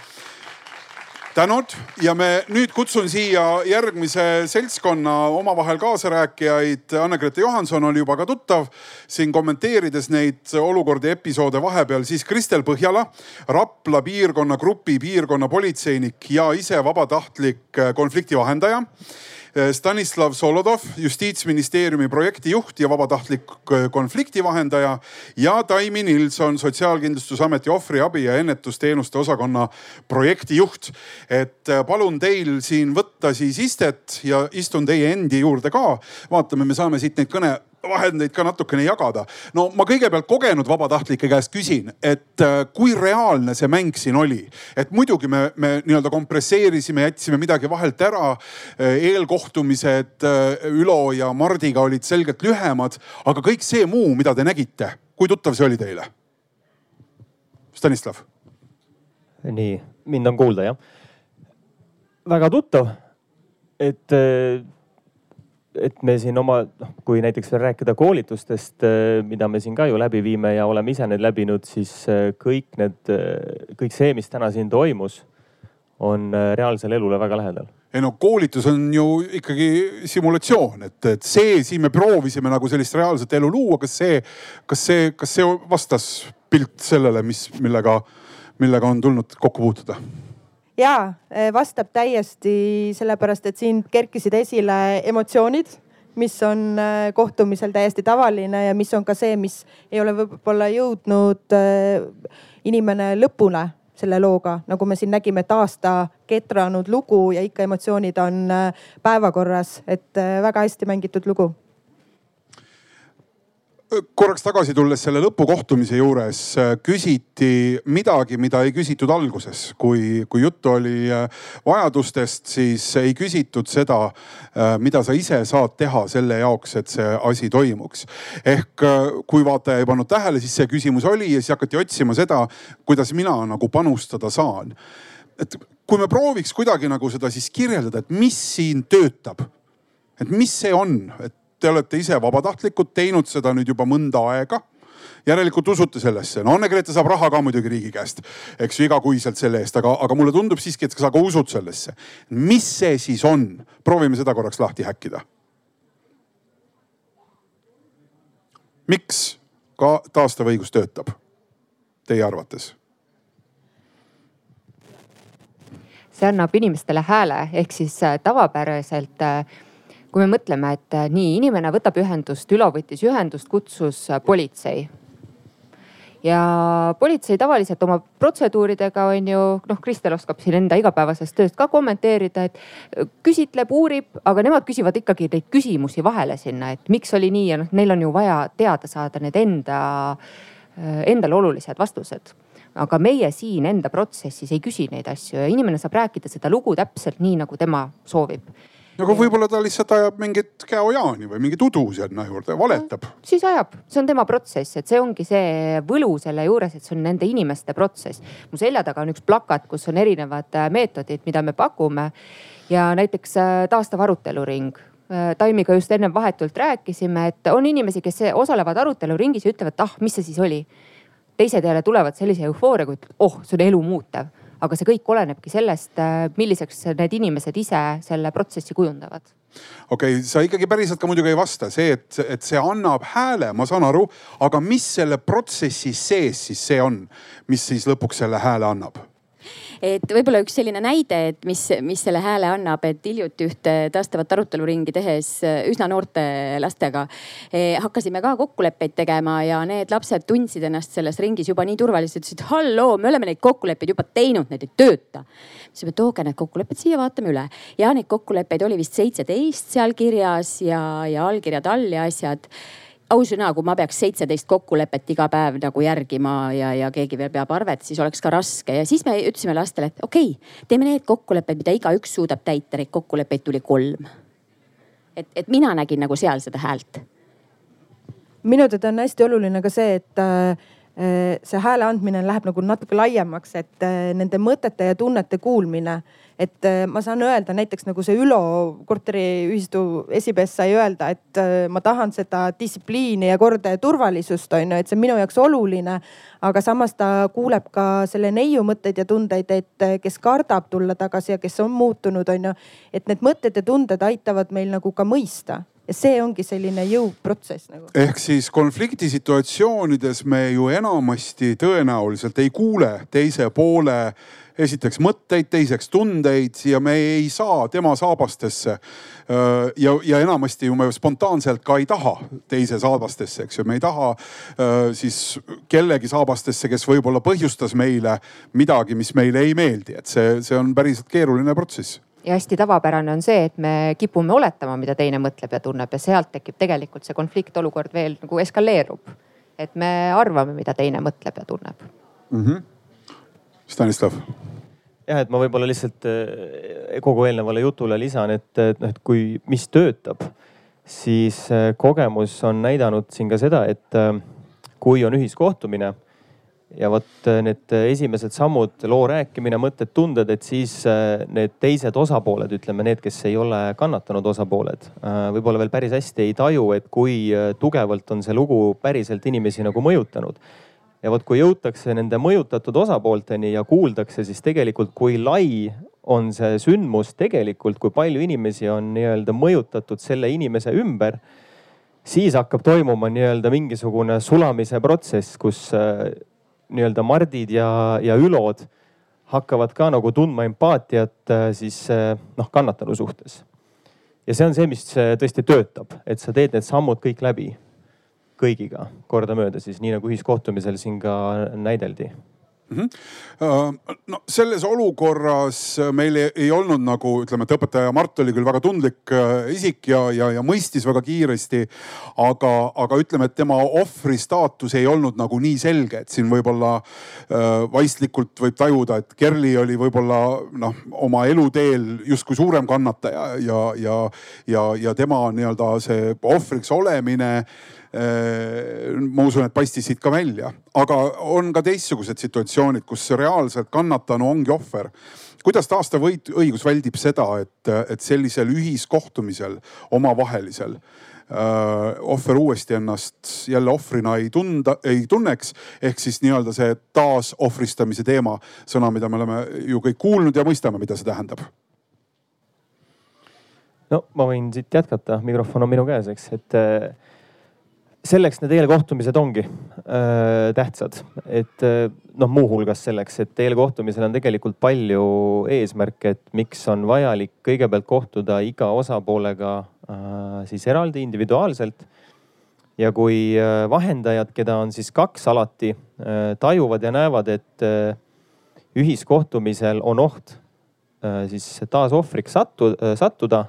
tänud ja me nüüd kutsun siia järgmise seltskonna omavahel kaasarääkijaid. Anne-Grete Johanson oli juba ka tuttav siin kommenteerides neid olukordi, episoode vahepeal, siis Kristel Põhjala, Rapla piirkonna grupi piirkonnapolitseinik ja ise vabatahtlik konfliktivahendaja Stanislav Solodov, justiitsministeeriumi projektijuht ja vabatahtlik eh, konfliktivahendaja ja Taimi Nilsson, Sotsiaalkindlustusameti ohvriabi ja ennetusteenuste osakonna projektijuht. et eh, palun teil siin võtta siis istet ja istun teie endi juurde ka. vaatame, me saame siit neid kõne vahendeid ka natukene jagada. no ma kõigepealt kogenud vabatahtlike käest küsin, et äh, kui reaalne see mäng siin oli? et muidugi me, me nii-öelda kompresseerisime, jätsime midagi vahelt ära. Äh, eelkohtumised äh, Ülo ja Mardiga olid selgelt lühemad, aga kõik see muu, mida te nägite, kui tuttav see oli teile? Stanislav. nii, mind on kuulda jah? väga tuttav, et et me siin oma, noh, kui näiteks veel rääkida koolitustest, äh, mida me siin ka ju läbi viime ja oleme ise need läbinud, siis äh, kõik need, äh, kõik see, mis täna siin toimus, on reaalsele elule väga lähedal ei no koolitus on ju ikkagi simulatsioon, et, et see siin me proovisime nagu sellist reaalset elu luua, kas see, kas see, kas see vastas pilt sellele, mis, millega, millega on tulnud kokku puutuda? Ja eh, vastab täiesti sellepärast, et siin kerkisid esile emotsioonid, mis on eh, kohtumisel täiesti tavaline ja mis on ka see, mis ei ole võib-olla jõudnud eh, inimene lõpule selle looga, nagu me siin nägime, et aasta ketranud lugu ja ikka emotsioonid on päevakorras, et väga hästi mängitud lugu korraks tagasi tulles selle lõpukohtumise juures äh, küsiti midagi, mida ei küsitud alguses, kui, kui juttu oli äh, vajadustest, siis ei küsitud seda, äh, mida sa ise saad teha selle jaoks, et see asi toimuks. ehk kui vaataja ei pannud tähele, siis see küsimus oli ja siis hakati otsima seda, kuidas mina nagu panustada saan. et kui me prooviks kuidagi nagu seda siis kirjeldada, et mis siin töötab, et mis see on, et te olete ise vabatahtlikud, teinud seda nüüd juba mõnda aega järelikult usute sellesse. no Anne-Grete saab raha ka muidugi riigi käest, eks ju, igakuiselt selle eest, aga, aga mulle tundub siiski, et sa ka usud sellesse. mis see siis on? proovime seda korraks lahti häkkida. miks ka taastav õigus töötab teie arvates? see annab inimestele hääle, ehk siis äh, tavapäraselt äh, kui me mõtleme, et äh, nii inimene võtab ühendust, Ülo võttis ühendust, kutsus äh, politsei. ja politsei tavaliselt oma protseduuridega on ju, noh, Kristel oskab siin enda igapäevasest tööst ka kommenteerida, et äh, küsitleb, uurib, aga nemad küsivad ikkagi neid küsimusi vahele sinna, et miks oli nii ja noh, neil on ju vaja teada saada need enda, endale olulised vastused aga meie siin enda protsessis ei küsi neid asju ja inimene saab rääkida seda lugu täpselt nii, nagu tema soovib aga võib-olla ta lihtsalt ajab mingit käojaani või mingit udu sinna juurde, valetab. siis ajab, see on tema protsess, et see ongi see võlu selle juures, et see on nende inimeste protsess. mu selja taga on üks plakat, kus on erinevad äh, meetodid, mida me pakume ja näiteks äh, taastav aruteluring äh, Taimiga just ennem vahetult rääkisime, et on inimesi, kes osalevad aruteluringis ja ütlevad, et ah, mis see siis oli. teised jälle tulevad sellise eufooriaga, et oh, see on elu muutev aga see kõik olenebki sellest, äh, milliseks need inimesed ise selle protsessi kujundavad okei okay,, sa ikkagi päriselt ka muidugi ei vasta, see, et, et see annab hääle, ma saan aru, aga mis selle protsessi sees siis see on, mis siis lõpuks selle hääle annab? Et võib-olla üks selline näide, et mis, mis selle hääle annab, et hiljuti ühte taastavat aruteluringi tehes äh, üsna noorte lastega eh, hakkasime ka kokkuleppeid tegema ja need lapsed tundsid ennast selles ringis juba nii turvaliselt, ütlesid halloo, me oleme neid kokkuleppeid juba teinud, need ei tööta. ütlesime, tooge need kokkulepped siia, vaatame üle ja neid kokkuleppeid oli vist seitseteist seal kirjas ja, ja allkirjad all ja asjad ausõna, kui ma peaks seitseteist kokkulepet iga päev nagu järgima ja, ja keegi veel peab arvet, siis oleks ka raske ja siis me ütlesime lastele, et okei okay,, teeme need kokkulepped, mida igaüks suudab täita, neid kokkuleppeid tuli kolm. et, et mina nägin nagu seal seda häält. minu teada on hästi oluline ka see, et äh, see hääle andmine läheb nagu natuke laiemaks, et nende mõtete ja tunnete kuulmine et äh, ma saan öelda näiteks nagu see Ülo korteriühistu esimees sai öelda, et äh, ma tahan seda distsipliini ja korda ja turvalisust on ju, et see on minu jaoks oluline. aga samas ta kuuleb ka selle neiu mõtteid ja tundeid, et äh, kes kardab tulla tagasi ja kes on muutunud, on ju. et need mõtted ja tunded aitavad meil nagu ka mõista ja see ongi selline jõuprotsess nagu. ehk siis konfliktisituatsioonides me ju enamasti tõenäoliselt ei kuule teise poole esiteks mõtteid, teiseks tundeid ja me ei saa tema saabastesse. ja, ja enamasti ju me spontaanselt ka ei taha teise saabastesse, eks ju, me ei taha siis kellegi saabastesse, kes võib-olla põhjustas meile midagi, mis meile ei meeldi, et see, see on päriselt keeruline protsess ja hästi tavapärane on see, et me kipume oletama, mida teine mõtleb ja tunneb ja sealt tekib tegelikult see konfliktolukord veel nagu eskaleerub. et me arvame, mida teine mõtleb ja tunneb mm. -hmm Stanislav? Jah, et ma võib-olla lihtsalt eh, kogu eelnevale jutule lisan, et, et noh, et kui, mis töötab, siis eh, kogemus on näidanud siin ka seda, et eh, kui on ühiskohtumine ja vot need esimesed sammud, loo rääkimine, mõtted, tunded, et siis need teised osapooled, ütleme need, kes ei ole kannatanud osapooled, võib-olla veel päris hästi ei taju, et kui tugevalt on see lugu päriselt inimesi nagu mõjutanud ja vot, kui jõutakse nende mõjutatud osapoolteni ja kuuldakse, siis tegelikult, kui lai on see sündmus tegelikult, kui palju inimesi on nii-öelda mõjutatud selle inimese ümber, siis hakkab toimuma nii-öelda mingisugune sulamise protsess, kus äh, nii-öelda Mardid ja, ja Ülod hakkavad ka nagu tundma empaatiat äh, siis äh, noh, kannatanu suhtes. ja see on see, mis tõesti töötab, et sa teed need sammud kõik läbi kõigiga kordamööda siis nii nagu ühiskohtumisel siin ka näideldi mm. -hmm. no selles olukorras meil ei, ei olnud nagu ütleme, et õpetaja Mart oli küll väga tundlik äh, isik ja, ja, ja mõistis väga kiiresti. aga, aga ütleme, et tema ohvri staatus ei olnud nagu nii selge, et siin võib-olla äh, vaistlikult võib tajuda, et Kerli oli võib-olla noh, oma eluteel justkui suurem kannataja ja, ja, ja, ja tema nii-öelda see ohvriks olemine ma usun, et paistis siit ka välja, aga on ka teistsugused situatsioonid, kus reaalselt kannatanu ongi ohver kuidas taastav õigus väldib seda, et, et sellisel ühiskohtumisel omavahelisel äh, ohver uuesti ennast jälle ohvrina ei tunda, ei tunneks. ehk siis nii-öelda see taasohvristamise teema, sõna, mida me oleme ju kõik kuulnud ja mõistame, mida see tähendab. no ma võin siit jätkata, mikrofon on minu käes, eks, et äh, selleks need eelkohtumised ongi äh, tähtsad, et äh, noh, muuhulgas selleks, et eelkohtumisel on tegelikult palju eesmärke, et miks on vajalik kõigepealt kohtuda iga osapoolega äh, siis eraldi, individuaalselt. ja kui äh, vahendajad, keda on siis kaks alati äh,, tajuvad ja näevad, et äh, ühiskohtumisel on oht äh, siis taas ohvriks sattu, äh, sattuda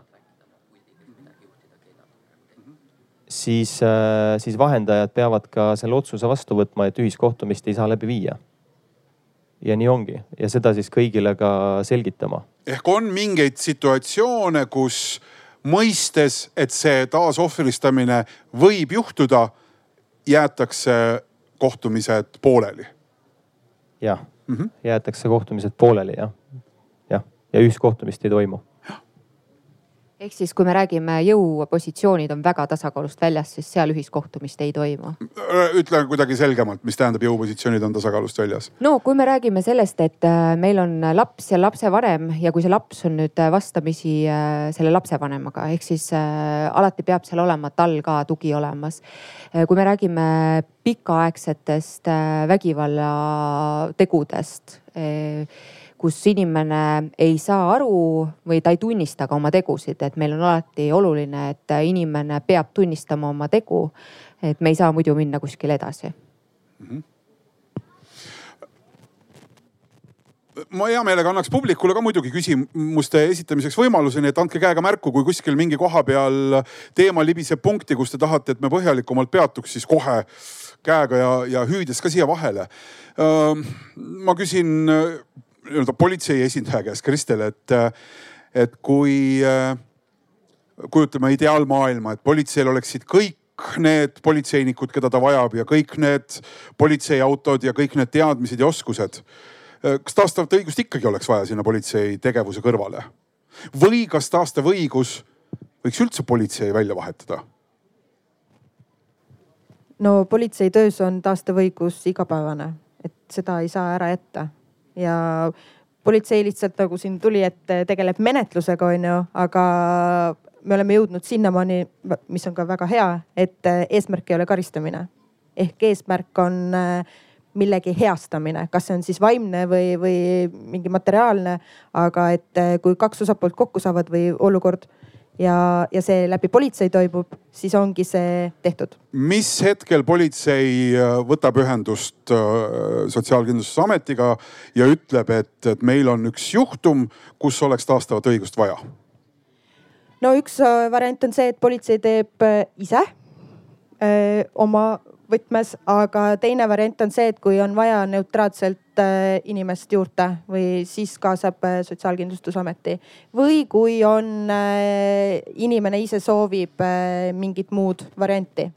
siis, äh, siis vahendajad peavad ka selle otsuse vastu võtma, et ühiskohtumist ei saa läbi viia. ja nii ongi ja seda siis kõigile ka selgitama. ehk on mingeid situatsioone, kus mõistes, et see taasohvristamine võib juhtuda, jäetakse kohtumised pooleli? jah mm -hmm., jäetakse kohtumised pooleli jah, jah, ja ühiskohtumist ei toimu ehk siis, kui me räägime jõupositsioonid on väga tasakaalust väljas, siis seal ühiskohtumist ei toimu. ütle kuidagi selgemalt, mis tähendab jõupositsioonid on tasakaalust väljas? no kui me räägime sellest, et äh, meil on laps ja lapsevanem ja kui see laps on nüüd äh, vastamisi äh, selle lapsevanemaga, ehk siis alati peab seal olema tal ka tugi olemas. kui me räägime pikaaegsetest vägivallategudest kus inimene ei saa aru või ta ei tunnista ka oma tegusid, et meil on alati oluline, et inimene peab tunnistama oma tegu. et me ei saa muidu minna kuskile edasi mm. -hmm ma hea meelega annaks publikule ka muidugi küsimuste esitamiseks võimaluse, nii et andke käega märku, kui kuskil mingi koha peal teema libiseb punkti, kus te tahate, et me põhjalikumalt peatuks, siis kohe käega ja, ja hüüdes ka siia vahele. ma küsin nii-öelda politsei esindaja käest, Kristel, et, et kui kujutame ideaalmaailma, et politseil oleksid kõik need politseinikud, keda ta vajab ja kõik need politseiautod ja kõik need teadmised ja oskused. kas taastavat õigust ikkagi oleks vaja sinna politsei tegevuse kõrvale? või kas taastav õigus võiks üldse politsei välja vahetada? no politsei töös on taastav õigus igapäevane, et seda ei saa ära jätta ja politsei lihtsalt nagu siin tuli, et tegeleb menetlusega, onju, aga me oleme jõudnud sinnamaani, mis on ka väga hea, et eesmärk ei ole karistamine. ehk eesmärk on millegi heastamine, kas see on siis vaimne või, või mingi materiaalne, aga et kui kaks osapoolt kokku saavad või olukord ja, ja see läbi politsei toimub, siis ongi see tehtud. mis hetkel politsei äh, võtab ühendust äh, Sotsiaalkindlustusametiga ja ütleb, et, et meil on üks juhtum, kus oleks taastavat õigust vaja? no üks äh, variant on see, et politsei teeb ise öö, oma võtmes, aga teine variant on see, et kui on vaja neutraalselt äh, inimest juurde või siis kaasab äh, Sotsiaalkindlustusameti. või kui on, äh, inimene ise soovib mingit muud varianti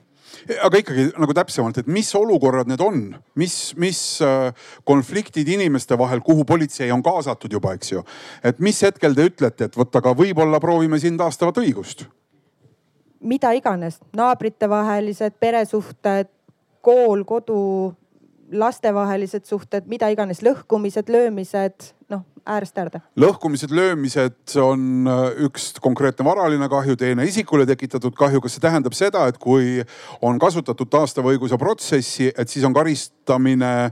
aga ikkagi nagu täpsemalt, et mis olukorrad need on, mis, mis konfliktid inimeste vahel, kuhu politsei on kaasatud juba, eks ju. et mis hetkel te ütlete, et vot aga võib-olla proovime siin taastavat õigust? mida iganes, naabritevahelised peresuhted, kool, kodu, lastevahelised suhted, mida iganes, lõhkumised, löömised, noh äärest äärde. lõhkumised, löömised on äh, üks konkreetne varaline kahju, teine isikule tekitatud kahju. kas see tähendab seda, et kui on kasutatud taastava õiguse protsessi, et siis on karistamine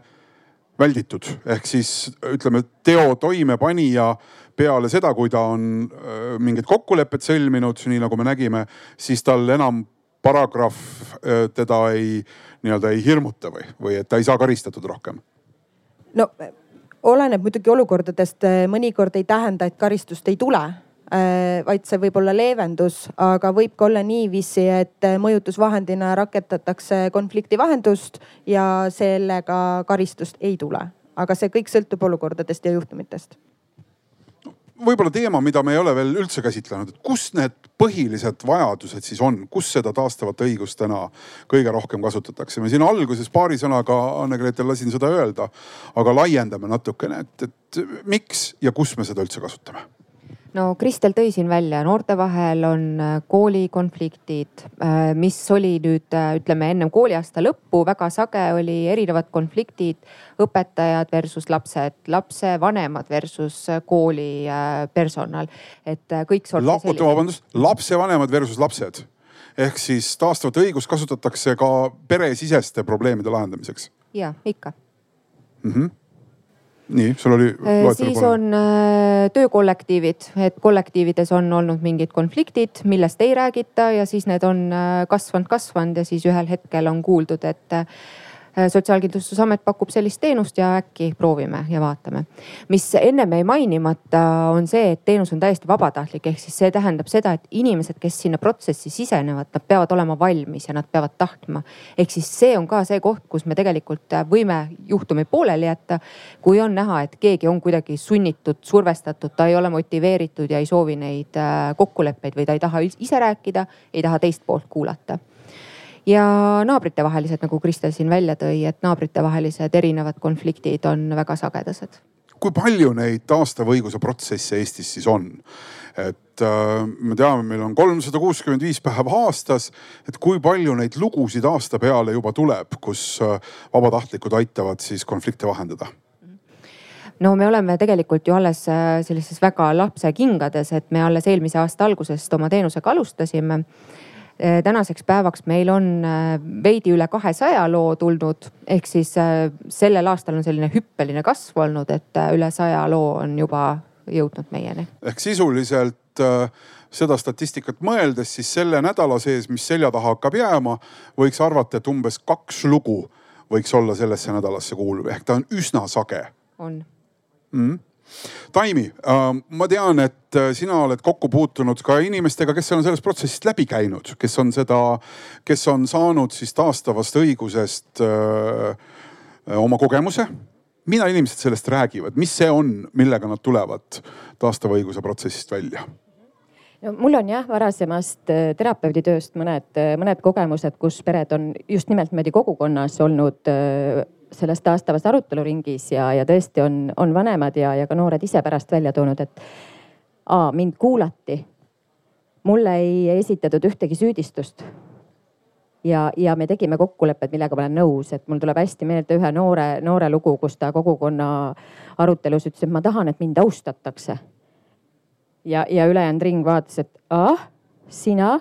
välditud, ehk siis ütleme, teo toimepanija peale seda, kui ta on äh, mingid kokkulepped sõlminud, nii nagu me nägime, siis tal enam paragrahv teda ei nii-öelda ei hirmuta või, või et ta ei saa karistatud rohkem? no oleneb muidugi olukordadest, mõnikord ei tähenda, et karistust ei tule vaid see võib olla leevendus, aga võib ka olla niiviisi, et mõjutusvahendina rakendatakse konfliktivahendust ja sellega karistust ei tule. aga see kõik sõltub olukordadest ja juhtumitest võib-olla teema, mida me ei ole veel üldse käsitlenud, et kus need põhilised vajadused siis on, kus seda taastavat õigust täna kõige rohkem kasutatakse? me siin alguses paari sõnaga Anne-Gretel lasin seda öelda, aga laiendame natukene, et, et miks ja kus me seda üldse kasutame no Kristel tõi siin välja, noorte vahel on äh, koolikonfliktid, äh, mis oli nüüd äh, ütleme ennem kooliaasta lõppu, väga sage oli erinevad konfliktid. õpetajad versus lapsed, lapsevanemad versus kooli personal, et kõik oota, vabandust, lapsevanemad versus lapsed ehk siis taastavat õigust kasutatakse ka peresiseste probleemide lahendamiseks? ja ikka mm. -hmm nii, sul oli. Äh, siis on äh, töökollektiivid, et kollektiivides on olnud mingid konfliktid, millest ei räägita ja siis need on äh, kasvanud, kasvanud ja siis ühel hetkel on kuuldud, et sotsiaalkindlustusamet pakub sellist teenust ja äkki proovime ja vaatame. mis ennem jäi mainimata, on see, et teenus on täiesti vabatahtlik, ehk siis see tähendab seda, et inimesed, kes sinna protsessi sisenevad, nad peavad olema valmis ja nad peavad tahtma. ehk siis see on ka see koht, kus me tegelikult võime juhtumi pooleli jätta. kui on näha, et keegi on kuidagi sunnitud, survestatud, ta ei ole motiveeritud ja ei soovi neid äh, kokkuleppeid või ta ei taha ise rääkida, ei taha teist poolt kuulata ja naabritevahelised, nagu Kristel siin välja tõi, et naabritevahelised erinevad konfliktid on väga sagedased. kui palju neid taastava õiguse protsesse Eestis siis on? et äh, me teame, meil on kolmsada kuuskümmend viis päeva aastas, et kui palju neid lugusid aasta peale juba tuleb, kus äh, vabatahtlikud aitavad siis konflikte vahendada? no me oleme tegelikult ju alles äh, sellises väga lapsekingades, et me alles eelmise aasta algusest oma teenusega alustasime tänaseks päevaks meil on eh, veidi üle kahesaja loo tulnud, ehk siis eh, sellel aastal on selline hüppeline kasv olnud, et üle saja loo on juba jõudnud meieni. ehk sisuliselt seda statistikat mõeldes, siis selle nädala sees, mis selja taha hakkab jääma, võiks arvata, et umbes kaks lugu võiks olla sellesse nädalasse kuuluv, ehk ta on üsna sage. on mm. Taimi, äh, ma tean, et äh, sina oled kokku puutunud ka inimestega, kes on sellest protsessist läbi käinud, kes on seda, kes on saanud siis taastavast õigusest öö, äh, oma kogemuse. mida inimesed sellest räägivad, mis see on, millega nad tulevad taastava õiguse protsessist välja? no mul on jah varasemast äh, terapeudi tööst mõned, mõned kogemused, kus pered on just nimelt niimoodi kogukonnas olnud selles taastavas aruteluringis ja, ja tõesti on, on vanemad ja, ja ka noored ise pärast välja toonud, et A, mind kuulati. mulle ei esitatud ühtegi süüdistust. ja, ja me tegime kokkulepped, millega ma olen nõus, et mul tuleb hästi meelde ühe noore, noore lugu, kus ta kogukonna arutelus ütles, et ma tahan, et mind austatakse ja, ja ülejäänud ring vaatas, et ah, sina.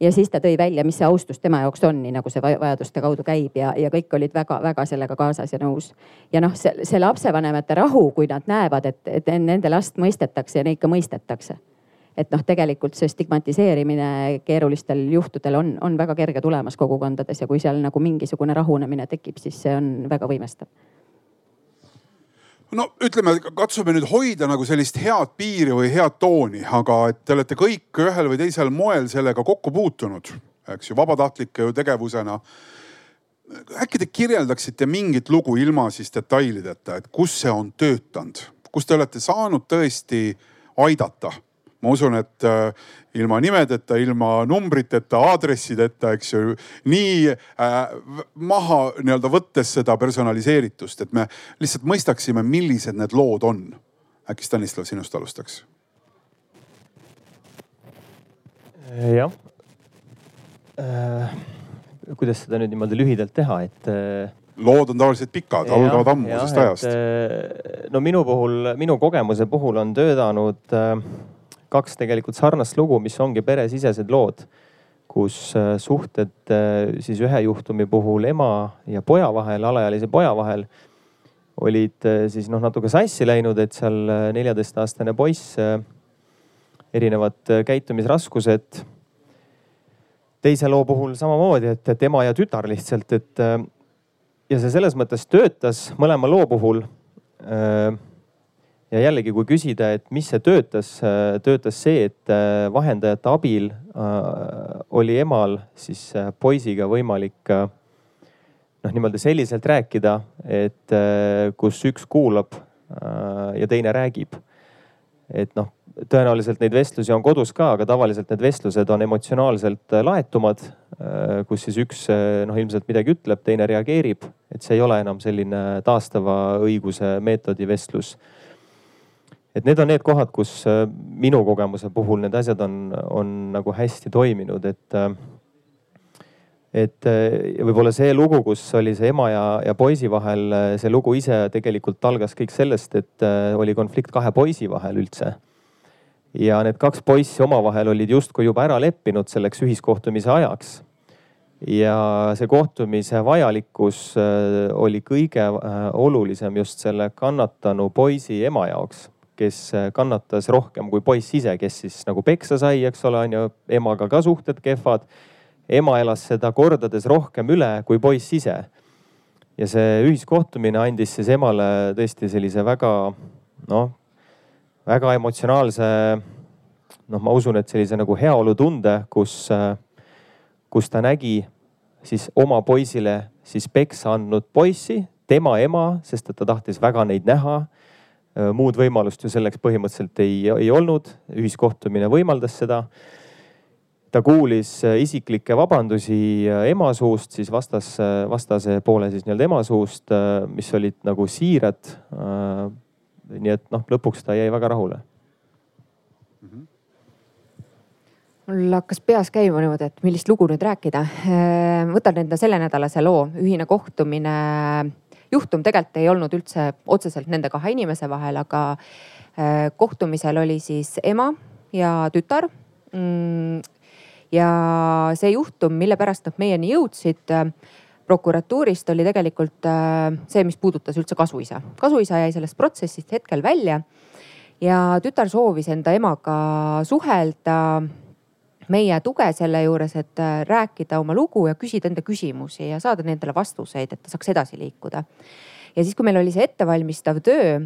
Ja siis ta tõi välja, mis see austus tema jaoks on, nii nagu see vajaduste kaudu käib ja, ja kõik olid väga-väga sellega kaasas ja nõus. ja noh, see, see lapsevanemate rahu, kui nad näevad, et, et nende last mõistetakse ja neid ka mõistetakse et noh, tegelikult see stigmatiseerimine keerulistel juhtudel on, on väga kerge tulemas kogukondades ja kui seal nagu mingisugune rahunemine tekib, siis see on väga võimestav no ütleme, katsume nüüd hoida nagu sellist head piiri või head tooni, aga et te olete kõik ühel või teisel moel sellega kokku puutunud, eks ju, vabatahtlike ju tegevusena. äkki te kirjeldaksite mingit lugu ilma siis detailideta, et kus see on töötanud, kus te olete saanud tõesti aidata ma usun, et äh, ilma nimedeta, ilma numbriteta, aadressideta, eks ju, nii äh, maha nii-öelda võttes seda personaliseeritust, et me lihtsalt mõistaksime, millised need lood on. äkki Stanislav sinust alustaks? jah äh,. kuidas seda nüüd niimoodi lühidalt teha, et äh, lood on tavaliselt pikad, algavad ammusest ajast. Äh, no minu puhul, minu kogemuse puhul on töötanud äh, kaks tegelikult sarnast lugu, mis ongi peresisesed lood, kus äh, suhted äh, siis ühe juhtumi puhul ema ja poja vahel, alaealise poja vahel olid äh, siis noh, natuke sassi läinud, et seal neljateistaastane poiss, erinevad käitumisraskused. teise loo puhul samamoodi, et, et ema ja tütar lihtsalt, et ja see selles mõttes töötas mõlema loo puhul ja jällegi, kui küsida, et mis see töötas, töötas see, et äh, vahendajate abil äh, oli emal siis äh, poisiga võimalik noh, niimoodi selliselt rääkida, et kus üks kuulab ja teine räägib. et noh, tõenäoliselt neid vestlusi on kodus ka, aga tavaliselt need vestlused on emotsionaalselt laetumad, kus siis üks noh, ilmselt midagi ütleb, teine reageerib, et see ei ole enam selline taastava õiguse meetodi vestlus et need on need kohad, kus äh, minu kogemuse puhul need asjad on, on nagu hästi toiminud, et äh, et äh, võib-olla see lugu, kus oli see ema ja, ja poisi vahel, see lugu ise tegelikult algas kõik sellest, et oli konflikt kahe poisi vahel üldse. ja need kaks poissi omavahel olid justkui juba ära leppinud selleks ühiskohtumise ajaks. ja see kohtumise vajalikkus oli kõige olulisem just selle kannatanu poisi ema jaoks kes äh, kannatas rohkem kui poiss ise, kes siis nagu peksa sai, eks ole, on ju, emaga ka suhted kehvad. ema elas seda kordades rohkem üle kui poiss ise. ja see ühiskohtumine andis siis emale tõesti sellise väga noh, väga emotsionaalse noh, ma usun, et sellise nagu heaolutunde, kus, äh, kus ta nägi siis oma poisile siis peksa andnud poissi, tema ema, sest et ta tahtis väga neid näha Äh, muud võimalust ju selleks põhimõtteliselt ei, ei olnud, ühiskohtumine võimaldas seda. ta kuulis äh, isiklikke vabandusi äh, ema suust, siis vastas, vastase poole siis nii-öelda ema suust, mis olid nagu siirad. nii et noh, lõpuks ta jäi väga rahule mul hakkas peas käima niimoodi, et millist lugu nüüd rääkida. võtan enda sellenädalase loo, ühine kohtumine juhtum tegelikult ei olnud üldse otseselt nende kahe inimese vahel, aga äh, kohtumisel oli siis ema ja tütar. Mm, ja see juhtum, mille pärast nad meieni jõudsid äh, prokuratuurist oli tegelikult äh, see, mis puudutas üldse kasuisa. kasuisa jäi sellest protsessist hetkel välja ja tütar soovis enda emaga suhelda meie tuge selle juures, et äh, rääkida oma lugu ja küsida enda küsimusi ja saada nendele vastuseid, et ta saaks edasi liikuda. ja siis, kui meil oli see ettevalmistav töö,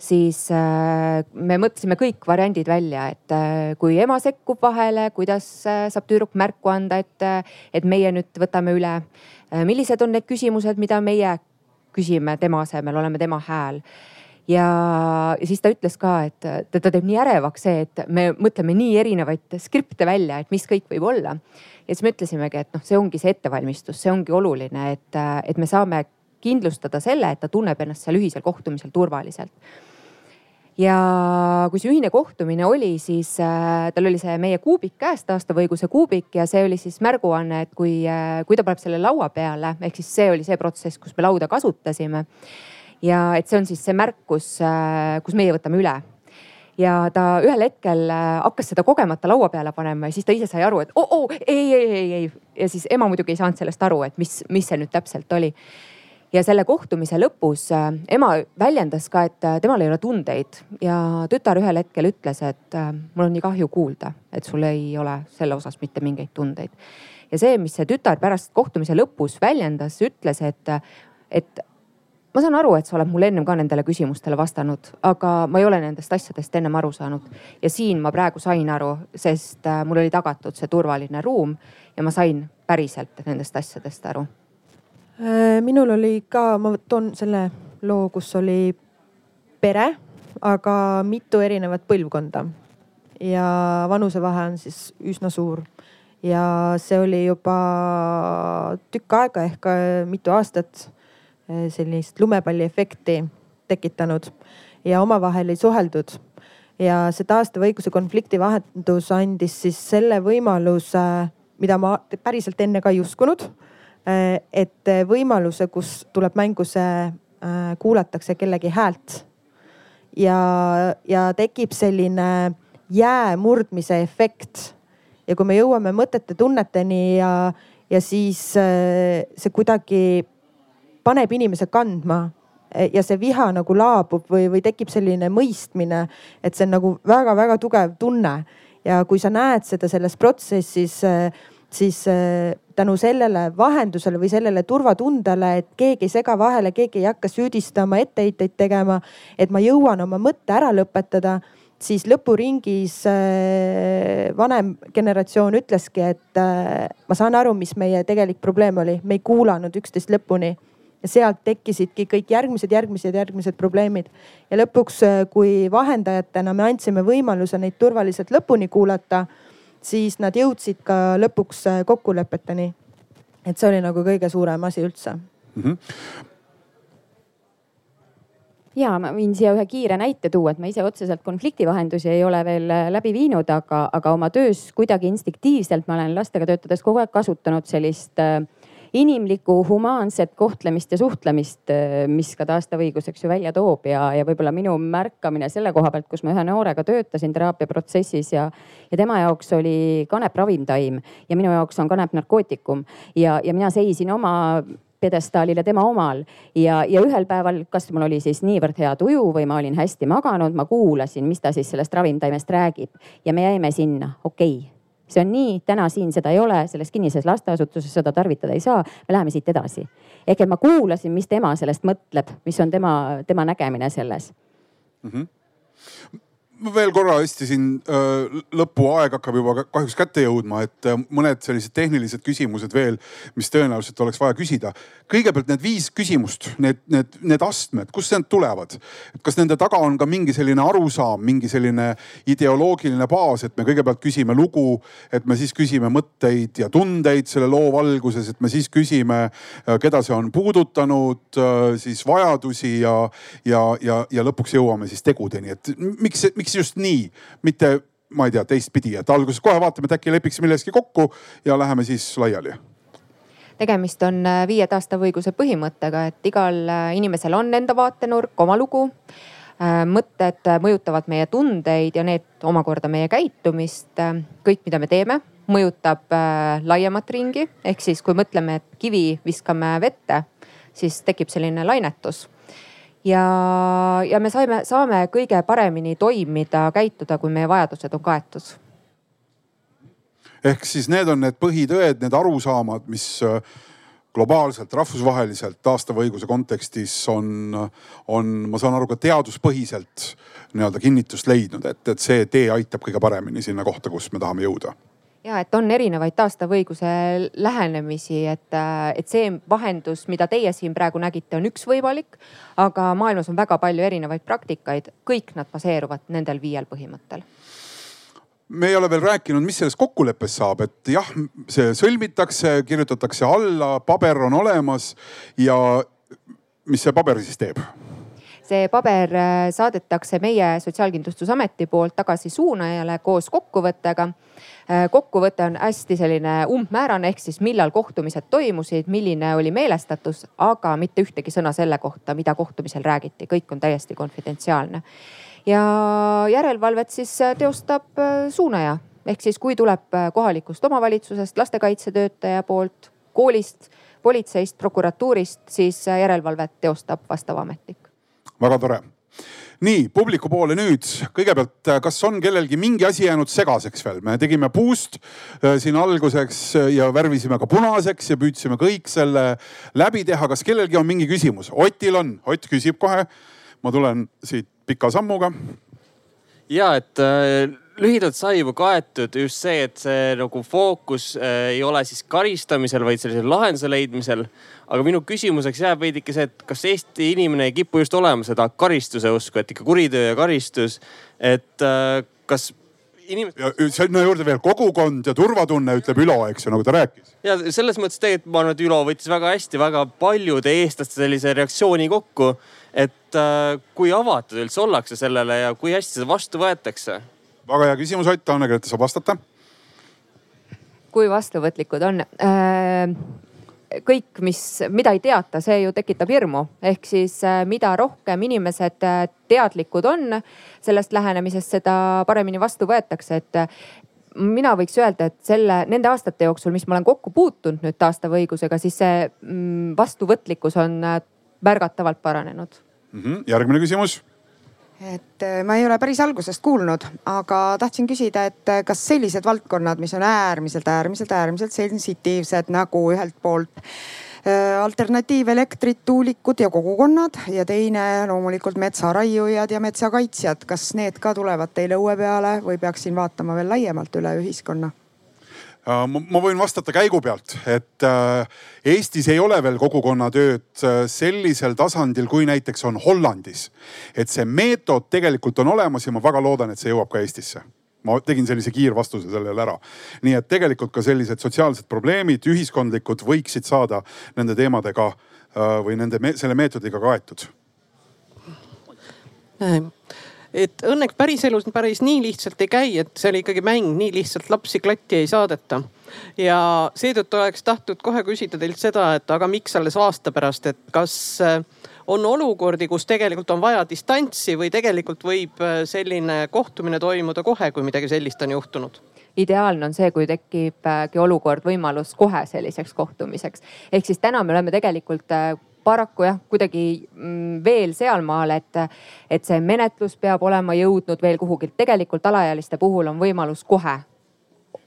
siis äh, me mõtlesime kõik variandid välja, et äh, kui ema sekkub vahele, kuidas saab tüdruk märku anda, et, et meie nüüd võtame üle. millised on need küsimused, mida meie küsime tema asemel, oleme tema hääl ja, ja siis ta ütles ka, et teda teeb nii ärevaks see, et me mõtleme nii erinevaid skripte välja, et mis kõik võib olla. ja siis me ütlesimegi, et noh, see ongi see ettevalmistus, see ongi oluline, et, et me saame kindlustada selle, et ta tunneb ennast seal ühisel kohtumisel turvaliselt ja kui see ühine kohtumine oli, siis äh, tal oli see meie kuubik käes, taastava õiguse kuubik ja see oli siis märguanne, et kui äh,, kui ta paneb selle laua peale, ehk siis see oli see protsess, kus me lauda kasutasime ja et see on siis see märk, kus, äh, kus meie võtame üle ja ta ühel hetkel äh, hakkas seda kogemata laua peale panema ja siis ta ise sai aru, et oo oh, oh, ei, ei, ei, ei. ja siis ema muidugi ei saanud sellest aru, et mis, mis see nüüd täpselt oli. ja selle kohtumise lõpus äh, ema väljendas ka, et temal ei ole tundeid ja tütar ühel hetkel ütles, et mul on nii kahju kuulda, et sul ei ole selle osas mitte mingeid tundeid. ja see, mis see tütar pärast kohtumise lõpus väljendas, ütles, et, et ma saan aru, et sa oled mulle ennem ka nendele küsimustele vastanud, aga ma ei ole nendest asjadest ennem aru saanud. ja siin ma praegu sain aru, sest äh, mul oli tagatud see turvaline ruum ja ma sain päriselt nendest asjadest aru. Äh, minul oli ka, ma toon selle loo, kus oli pere, aga mitu erinevat põlvkonda ja vanusevahe on siis üsna suur ja see oli juba tükk aega ehk äh, mitu aastat sellist lumepalliefekti tekitanud ja omavahel ei suheldud. ja see taastava õiguse konflikti vahendus andis siis selle võimaluse, mida ma päriselt enne ka ei uskunud. Eh, et võimaluse, kus tuleb mängu see, eh, kuulatakse kellegi häält ja, ja tekib selline jää murdmise efekt. ja kui me jõuame mõtete, tunneteni ja, ja siis see kuidagi paneb inimese kandma ja see viha nagu laabub või, või tekib selline mõistmine, et see on nagu väga-väga tugev tunne. ja kui sa näed seda selles protsessis, siis tänu sellele vahendusele või sellele turvatundele, et keegi ei sega vahele, keegi ei hakka süüdistama, etteheiteid tegema, et ma jõuan oma mõtte ära lõpetada siis lõpuringis vanem generatsioon ütleski, et ma saan aru, mis meie tegelik probleem oli, me ei kuulanud üksteist lõpuni ja sealt tekkisidki kõik järgmised, järgmised, järgmised probleemid. ja lõpuks, äh, kui vahendajatena me andsime võimaluse neid turvaliselt lõpuni kuulata, siis nad jõudsid ka lõpuks äh, kokkulepeteni. et see oli nagu kõige suurem asi üldse mm. -hmm ja ma võin siia ühe kiire näite tuua, et ma ise otseselt konfliktivahendusi ei ole veel äh, läbi viinud, aga, aga oma töös kuidagi instinktiivselt ma olen lastega töötades kogu aeg kasutanud sellist äh, inimlikku humaanset kohtlemist ja suhtlemist, äh, mis ka taastav õigus, eks ju, välja toob ja, ja võib-olla minu märkamine selle koha pealt, kus ma ühe noorega töötasin teraapiaprotsessis ja, ja tema jaoks oli kanep ravimtaim ja minu jaoks on kanep narkootikum. Ja, ja mina seisin oma pjedestaalile tema omal ja, ja ühel päeval, kas mul oli siis niivõrd hea tuju või ma olin hästi maganud, ma kuulasin, mis ta siis sellest ravimtaimest räägib. Ja me jäime sinna, okei. okay see on nii, täna siin seda ei ole, selles kinnises lasteasutuses seda tarvitada ei saa. me läheme siit edasi. ehk et ma kuulasin, mis tema sellest mõtleb, mis on tema, tema nägemine selles mm. -hmm ma veel korra hästi siin lõpuaeg hakkab juba kahjuks kätte jõudma, et mõned sellised tehnilised küsimused veel, mis tõenäoliselt oleks vaja küsida. kõigepealt need viis küsimust, need, need, need astmed, kust need tulevad? kas nende taga on ka mingi selline arusaam, mingi selline ideoloogiline baas, et me kõigepealt küsime lugu, et me siis küsime mõtteid ja tundeid selle loo valguses, et me siis küsime, keda see on puudutanud, siis vajadusi ja, ja, ja, ja lõpuks jõuame siis tegudeni, et miks, miks miks just nii, mitte ma ei tea, teistpidi, et alguses kohe vaatame, et äkki lepiks milleski kokku ja läheme siis laiali tegemist on äh, viie taastava õiguse põhimõttega, et igal äh, inimesel on enda vaatenurk, oma lugu. Äh, mõtted mõjutavad meie tundeid ja need omakorda meie käitumist. kõik, mida me teeme, mõjutab laiemat ringi, ehk siis kui mõtleme, et kivi viskame vette, siis tekib selline lainetus ja, ja me saime, saame kõige paremini toimida, käituda, kui meie vajadused on kaetud. ehk siis need on need põhitõed, need arusaamad, mis äh, globaalselt, rahvusvaheliselt taastava õiguse kontekstis on, on, ma saan aru, ka teaduspõhiselt nii-öelda kinnitust leidnud, et, et see tee aitab kõige paremini sinna kohta, kus me tahame jõuda ja et on erinevaid taastava õiguse lähenemisi, et, et see vahendus, mida teie siin praegu nägite, on üks võimalik. aga maailmas on väga palju erinevaid praktikaid, kõik nad baseeruvad nendel viiel põhimõttel me ei ole veel rääkinud, mis sellest kokkuleppest saab, et jah, see sõlmitakse, kirjutatakse alla, paber on olemas ja mis see paber siis teeb? See paber äh, saadetakse meie Sotsiaalkindlustusameti poolt tagasi suunajale koos kokkuvõttega. Äh, kokkuvõte on hästi selline umbmäärane, ehk siis millal kohtumised toimusid, milline oli meelestatus, aga mitte ühtegi sõna selle kohta, mida kohtumisel räägiti, kõik on täiesti konfidentsiaalne. ja järelevalvet siis äh, teostab suunaja ehk siis, kui tuleb kohalikust omavalitsusest, lastekaitsetöötaja poolt, koolist politseist, prokuratuurist, siis järelevalvet teostab vastav ametnik. Väga tore nii publiku poole nüüd kõigepealt, kas on kellelgi mingi asi jäänud segaseks veel? me tegime puust äh, siin alguseks ja värvisime ka punaseks ja püüdsime kõik selle läbi teha. kas kellelgi on mingi küsimus? Otil on, Ott küsib kohe. ma tulen siit pika sammuga. ja et äh, lühidalt sai juba kaetud just see, et see nagu fookus äh, ei ole siis karistamisel, vaid sellise lahenduse leidmisel. aga minu küsimuseks jääb veidike see, et kas Eesti inimene ei kipu just olema seda karistuse usku, et ikka kuritöö ja karistus. et äh, kas inimesed. sinna juurde veel kogukond ja turvatunne, ütleb Ülo, eks ju, nagu ta rääkis. ja selles mõttes tegelikult ma arvan, et Ülo võttis väga hästi väga paljude eestlaste sellise reaktsiooni kokku. et äh, kui avatud üldse ollakse sellele ja kui hästi seda vastu võetakse väga hea küsimus, Ott, Anne-Grete saab vastata. kui vastuvõtlikud on äh,? kõik, mis, mida ei teata, see ju tekitab hirmu, ehk siis äh, mida rohkem inimesed äh, teadlikud on sellest lähenemisest, seda paremini vastu võetakse, et äh, mina võiks öelda, et selle, nende aastate jooksul, mis ma olen kokku puutunud nüüd taastava õigusega, siis see mm, vastuvõtlikkus on märgatavalt paranenud mm. -hmm. järgmine küsimus et äh, ma ei ole päris algusest kuulnud, aga tahtsin küsida, et äh, kas sellised valdkonnad, mis on äärmiselt, äärmiselt, äärmiselt sensitiivsed nagu ühelt poolt äh, alternatiivelektrid, tuulikud ja kogukonnad ja teine loomulikult metsaraiujad ja metsakaitsjad, kas need ka tulevad teile õue peale või peaksin vaatama veel laiemalt üle ühiskonna? Äh, ma võin vastata käigu pealt, et äh, Eestis ei ole veel kogukonnatööd äh, sellisel tasandil, kui näiteks on Hollandis. et see meetod tegelikult on olemas ja ma väga loodan, et see jõuab ka Eestisse ma tegin sellise kiirvastuse sellele ära. nii et tegelikult ka sellised sotsiaalsed probleemid, ühiskondlikud võiksid saada nende teemadega või nende, selle meetodiga kaetud et õnneks päriselus päris nii lihtsalt ei käi, et see oli ikkagi mäng, nii lihtsalt lapsi klatti ei saadeta. ja seetõttu oleks tahtnud kohe küsida teilt seda, et aga miks alles aasta pärast, et kas äh, on olukordi, kus tegelikult on vaja distantsi või tegelikult võib äh, selline kohtumine toimuda kohe, kui midagi sellist on juhtunud? ideaalne on see, kui tekibki olukord, võimalus kohe selliseks kohtumiseks. ehk siis täna me oleme tegelikult äh, paraku jah, kuidagi mm, veel sealmaal, et, et see menetlus peab olema jõudnud veel kuhugi. tegelikult alaealiste puhul on võimalus kohe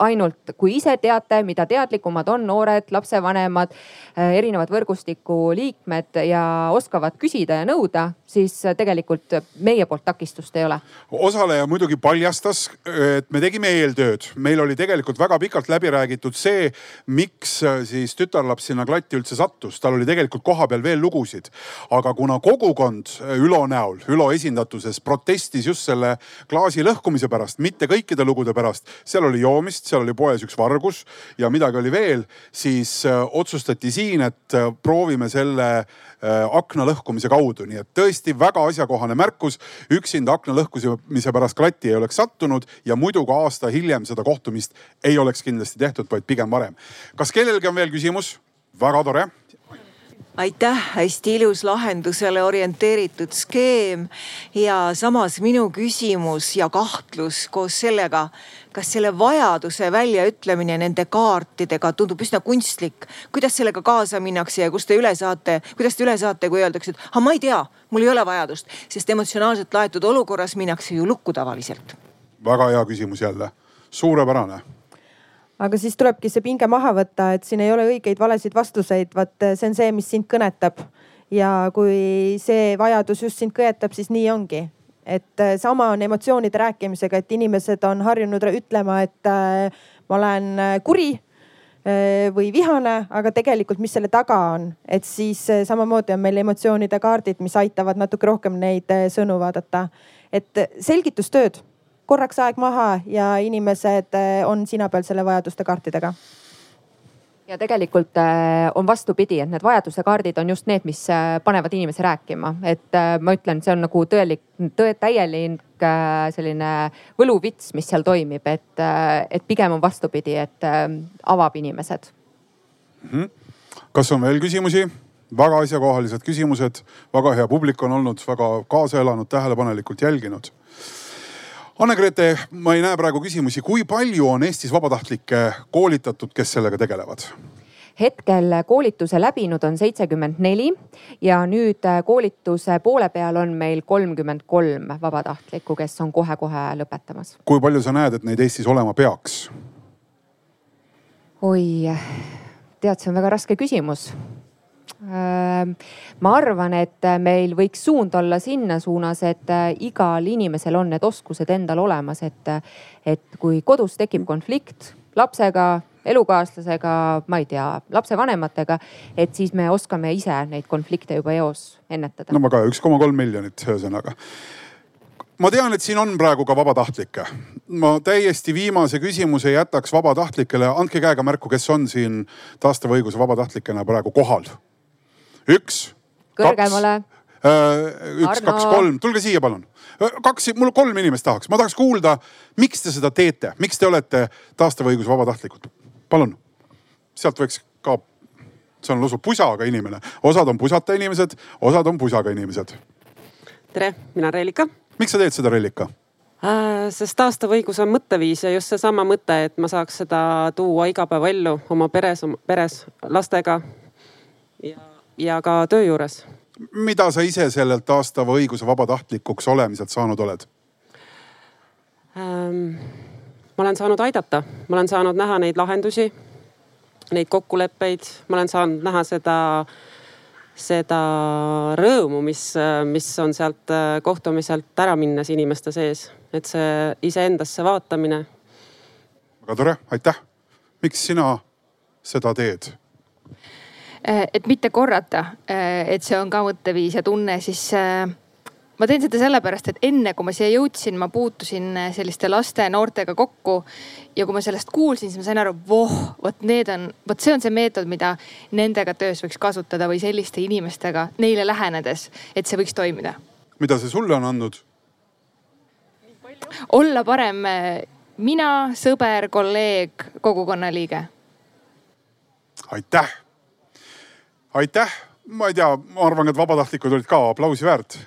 ainult kui ise teate, mida teadlikumad on noored, lapsevanemad, äh, erinevad võrgustiku liikmed ja oskavad küsida ja nõuda, siis äh, tegelikult meie poolt takistust ei ole. osaleja muidugi paljastas, et me tegime eeltööd, meil oli tegelikult väga pikalt läbi räägitud see, miks äh, siis tütarlaps sinna klatti üldse sattus, tal oli tegelikult kohapeal veel lugusid. aga kuna kogukond Ülo näol, Ülo esindatuses protestis just selle klaasi lõhkumise pärast, mitte kõikide lugude pärast, seal oli joomist seal oli poes üks vargus ja midagi oli veel, siis äh, otsustati siin, et äh, proovime selle äh, akna lõhkumise kaudu, nii et tõesti väga asjakohane märkus. üksinda akna lõhkumise pärast klatti ei oleks sattunud ja muidu ka aasta hiljem seda kohtumist ei oleks kindlasti tehtud, vaid pigem varem. kas kellelgi on veel küsimus? väga tore aitäh, hästi ilus lahendusele orienteeritud skeem ja samas minu küsimus ja kahtlus koos sellega, kas selle vajaduse väljaütlemine nende kaartidega tundub üsna kunstlik. kuidas sellega kaasa minnakse ja kust te üle saate, kuidas te üle saate, kui öeldakse, et ah, ma ei tea, mul ei ole vajadust, sest emotsionaalselt laetud olukorras minnakse ju lukku tavaliselt. väga hea küsimus jälle, suurepärane aga siis tulebki see pinge maha võtta, et siin ei ole õigeid-valesid vastuseid, vaat see on see, mis sind kõnetab. ja kui see vajadus just sind kõnetab, siis nii ongi. et äh, sama on emotsioonide rääkimisega, et inimesed on harjunud ütlema, et äh, ma olen kuri või vihane, aga tegelikult, mis selle taga on, et siis samamoodi on meil emotsioonide kaardid, mis aitavad natuke rohkem neid sõnu vaadata. et selgitustööd, korraks aeg maha ja inimesed on sina peal selle vajaduste kaartidega ja tegelikult äh, on vastupidi, et need vajaduse kaardid on just need, mis äh, panevad inimesi rääkima, et ma ütlen, see on nagu tõelik, tõe, täielik selline võluvits, mis seal toimib, et, et pigem on vastupidi, et avab inimesed mm. -hmm. kas on veel küsimusi? väga asjakohalised küsimused, väga hea publik on olnud, väga kaasa elanud, tähelepanelikult jälginud Anne-Grete, ma ei näe praegu küsimusi, kui palju on Eestis vabatahtlikke koolitatud, kes sellega tegelevad? hetkel koolituse läbinud on seitsekümmend neli ja nüüd koolituse poole peal on meil kolmkümmend kolm vabatahtlikku, kes on kohe-kohe lõpetamas. kui palju sa näed, et neid Eestis olema peaks? oi, tead, see on väga raske küsimus ma arvan, et meil võiks suund olla sinna suunas, et äh, igal inimesel on need oskused endal olemas, et, et kui kodus tekib konflikt lapsega, elukaaslasega, ma ei tea, lapsevanematega, et siis me oskame ise neid konflikte juba eos ennetada. no väga hea, üks koma kolm miljonit ühesõnaga ma tean, et siin on praegu ka vabatahtlikke. ma täiesti viimase küsimuse jätaks vabatahtlikele, andke käega märku, kes on siin taastava õiguse vabatahtlikena praegu kohal üks. kõrgemale. Äh, üks, kaks, kolm, tulge siia, palun. Äh, kaks, mul kolm inimest tahaks, ma tahaks kuulda, miks te seda teete, miks te olete taastava õiguse vabatahtlikud? palun, sealt võiks ka, see on lausa pusaga inimene, osad on pusata inimesed, osad on pusaga inimesed. tere, mina Reelika. miks sa teed seda, Reelika? Äh, sest taastav õigus on mõtteviis ja just seesama mõte, et ma saaks seda tuua igapäevaellu oma peres, oma peres lastega. ja ja ka töö juures. mida sa ise sellelt taastava õiguse vabatahtlikuks olemiselt saanud oled ähm,? ma olen saanud aidata, ma olen saanud näha neid lahendusi, neid kokkuleppeid, ma olen saanud näha seda, seda rõõmu, mis, mis on sealt kohtumiselt ära minnes inimeste sees, et see iseendasse vaatamine. väga tore, aitäh. miks sina seda teed? Äh, et mitte korrata, äh, et see on ka mõtteviis ja tunne, siis äh, ma teen seda sellepärast, et enne kui ma siia jõudsin, ma puutusin selliste laste, noortega kokku. ja kui ma sellest kuulsin, siis ma sain aru, voh, vot need on, vot see on see meetod, mida nendega töös võiks kasutada või selliste inimestega neile lähenedes, et see võiks toimida. mida see sulle on andnud? olla parem mina, sõber, kolleeg, kogukonna liige. aitäh aitäh, ma ei tea, ma arvan, et vabatahtlikud olid ka aplausi väärt.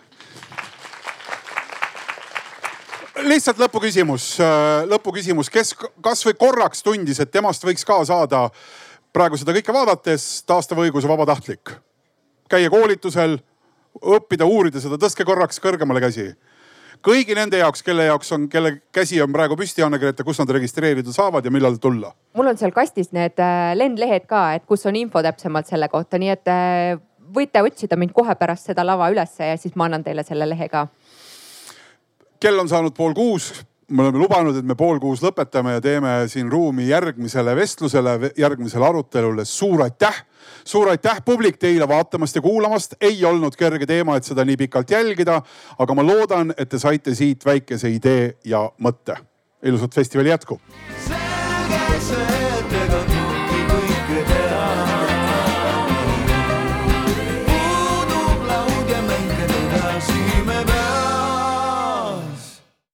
lihtsalt lõpuküsimus, lõpuküsimus, kes kasvõi korraks tundis, et temast võiks ka saada praegu seda kõike vaadates taastava õiguse vabatahtlik. käia koolitusel, õppida, uurida seda, tõstke korraks kõrgemale käsi kõigi nende jaoks, kelle jaoks on, kelle käsi on praegu püsti, Anne-Grete, kus nad registreerida saavad ja millal tulla? mul on seal kastis need äh, lendlehed ka, et kus on info täpsemalt selle kohta, nii et äh, võite otsida mind kohe pärast seda lava ülesse ja siis ma annan teile selle lehe ka. kell on saanud pool kuus me oleme lubanud, et me pool kuus lõpetame ja teeme siin ruumi järgmisele vestlusele, järgmisele arutelule. suur aitäh suur aitäh, publik, teile vaatamast ja kuulamast. ei olnud kerge teema, et seda nii pikalt jälgida, aga ma loodan, et te saite siit väikese idee ja mõtte. ilusat festivali jätku. selge see,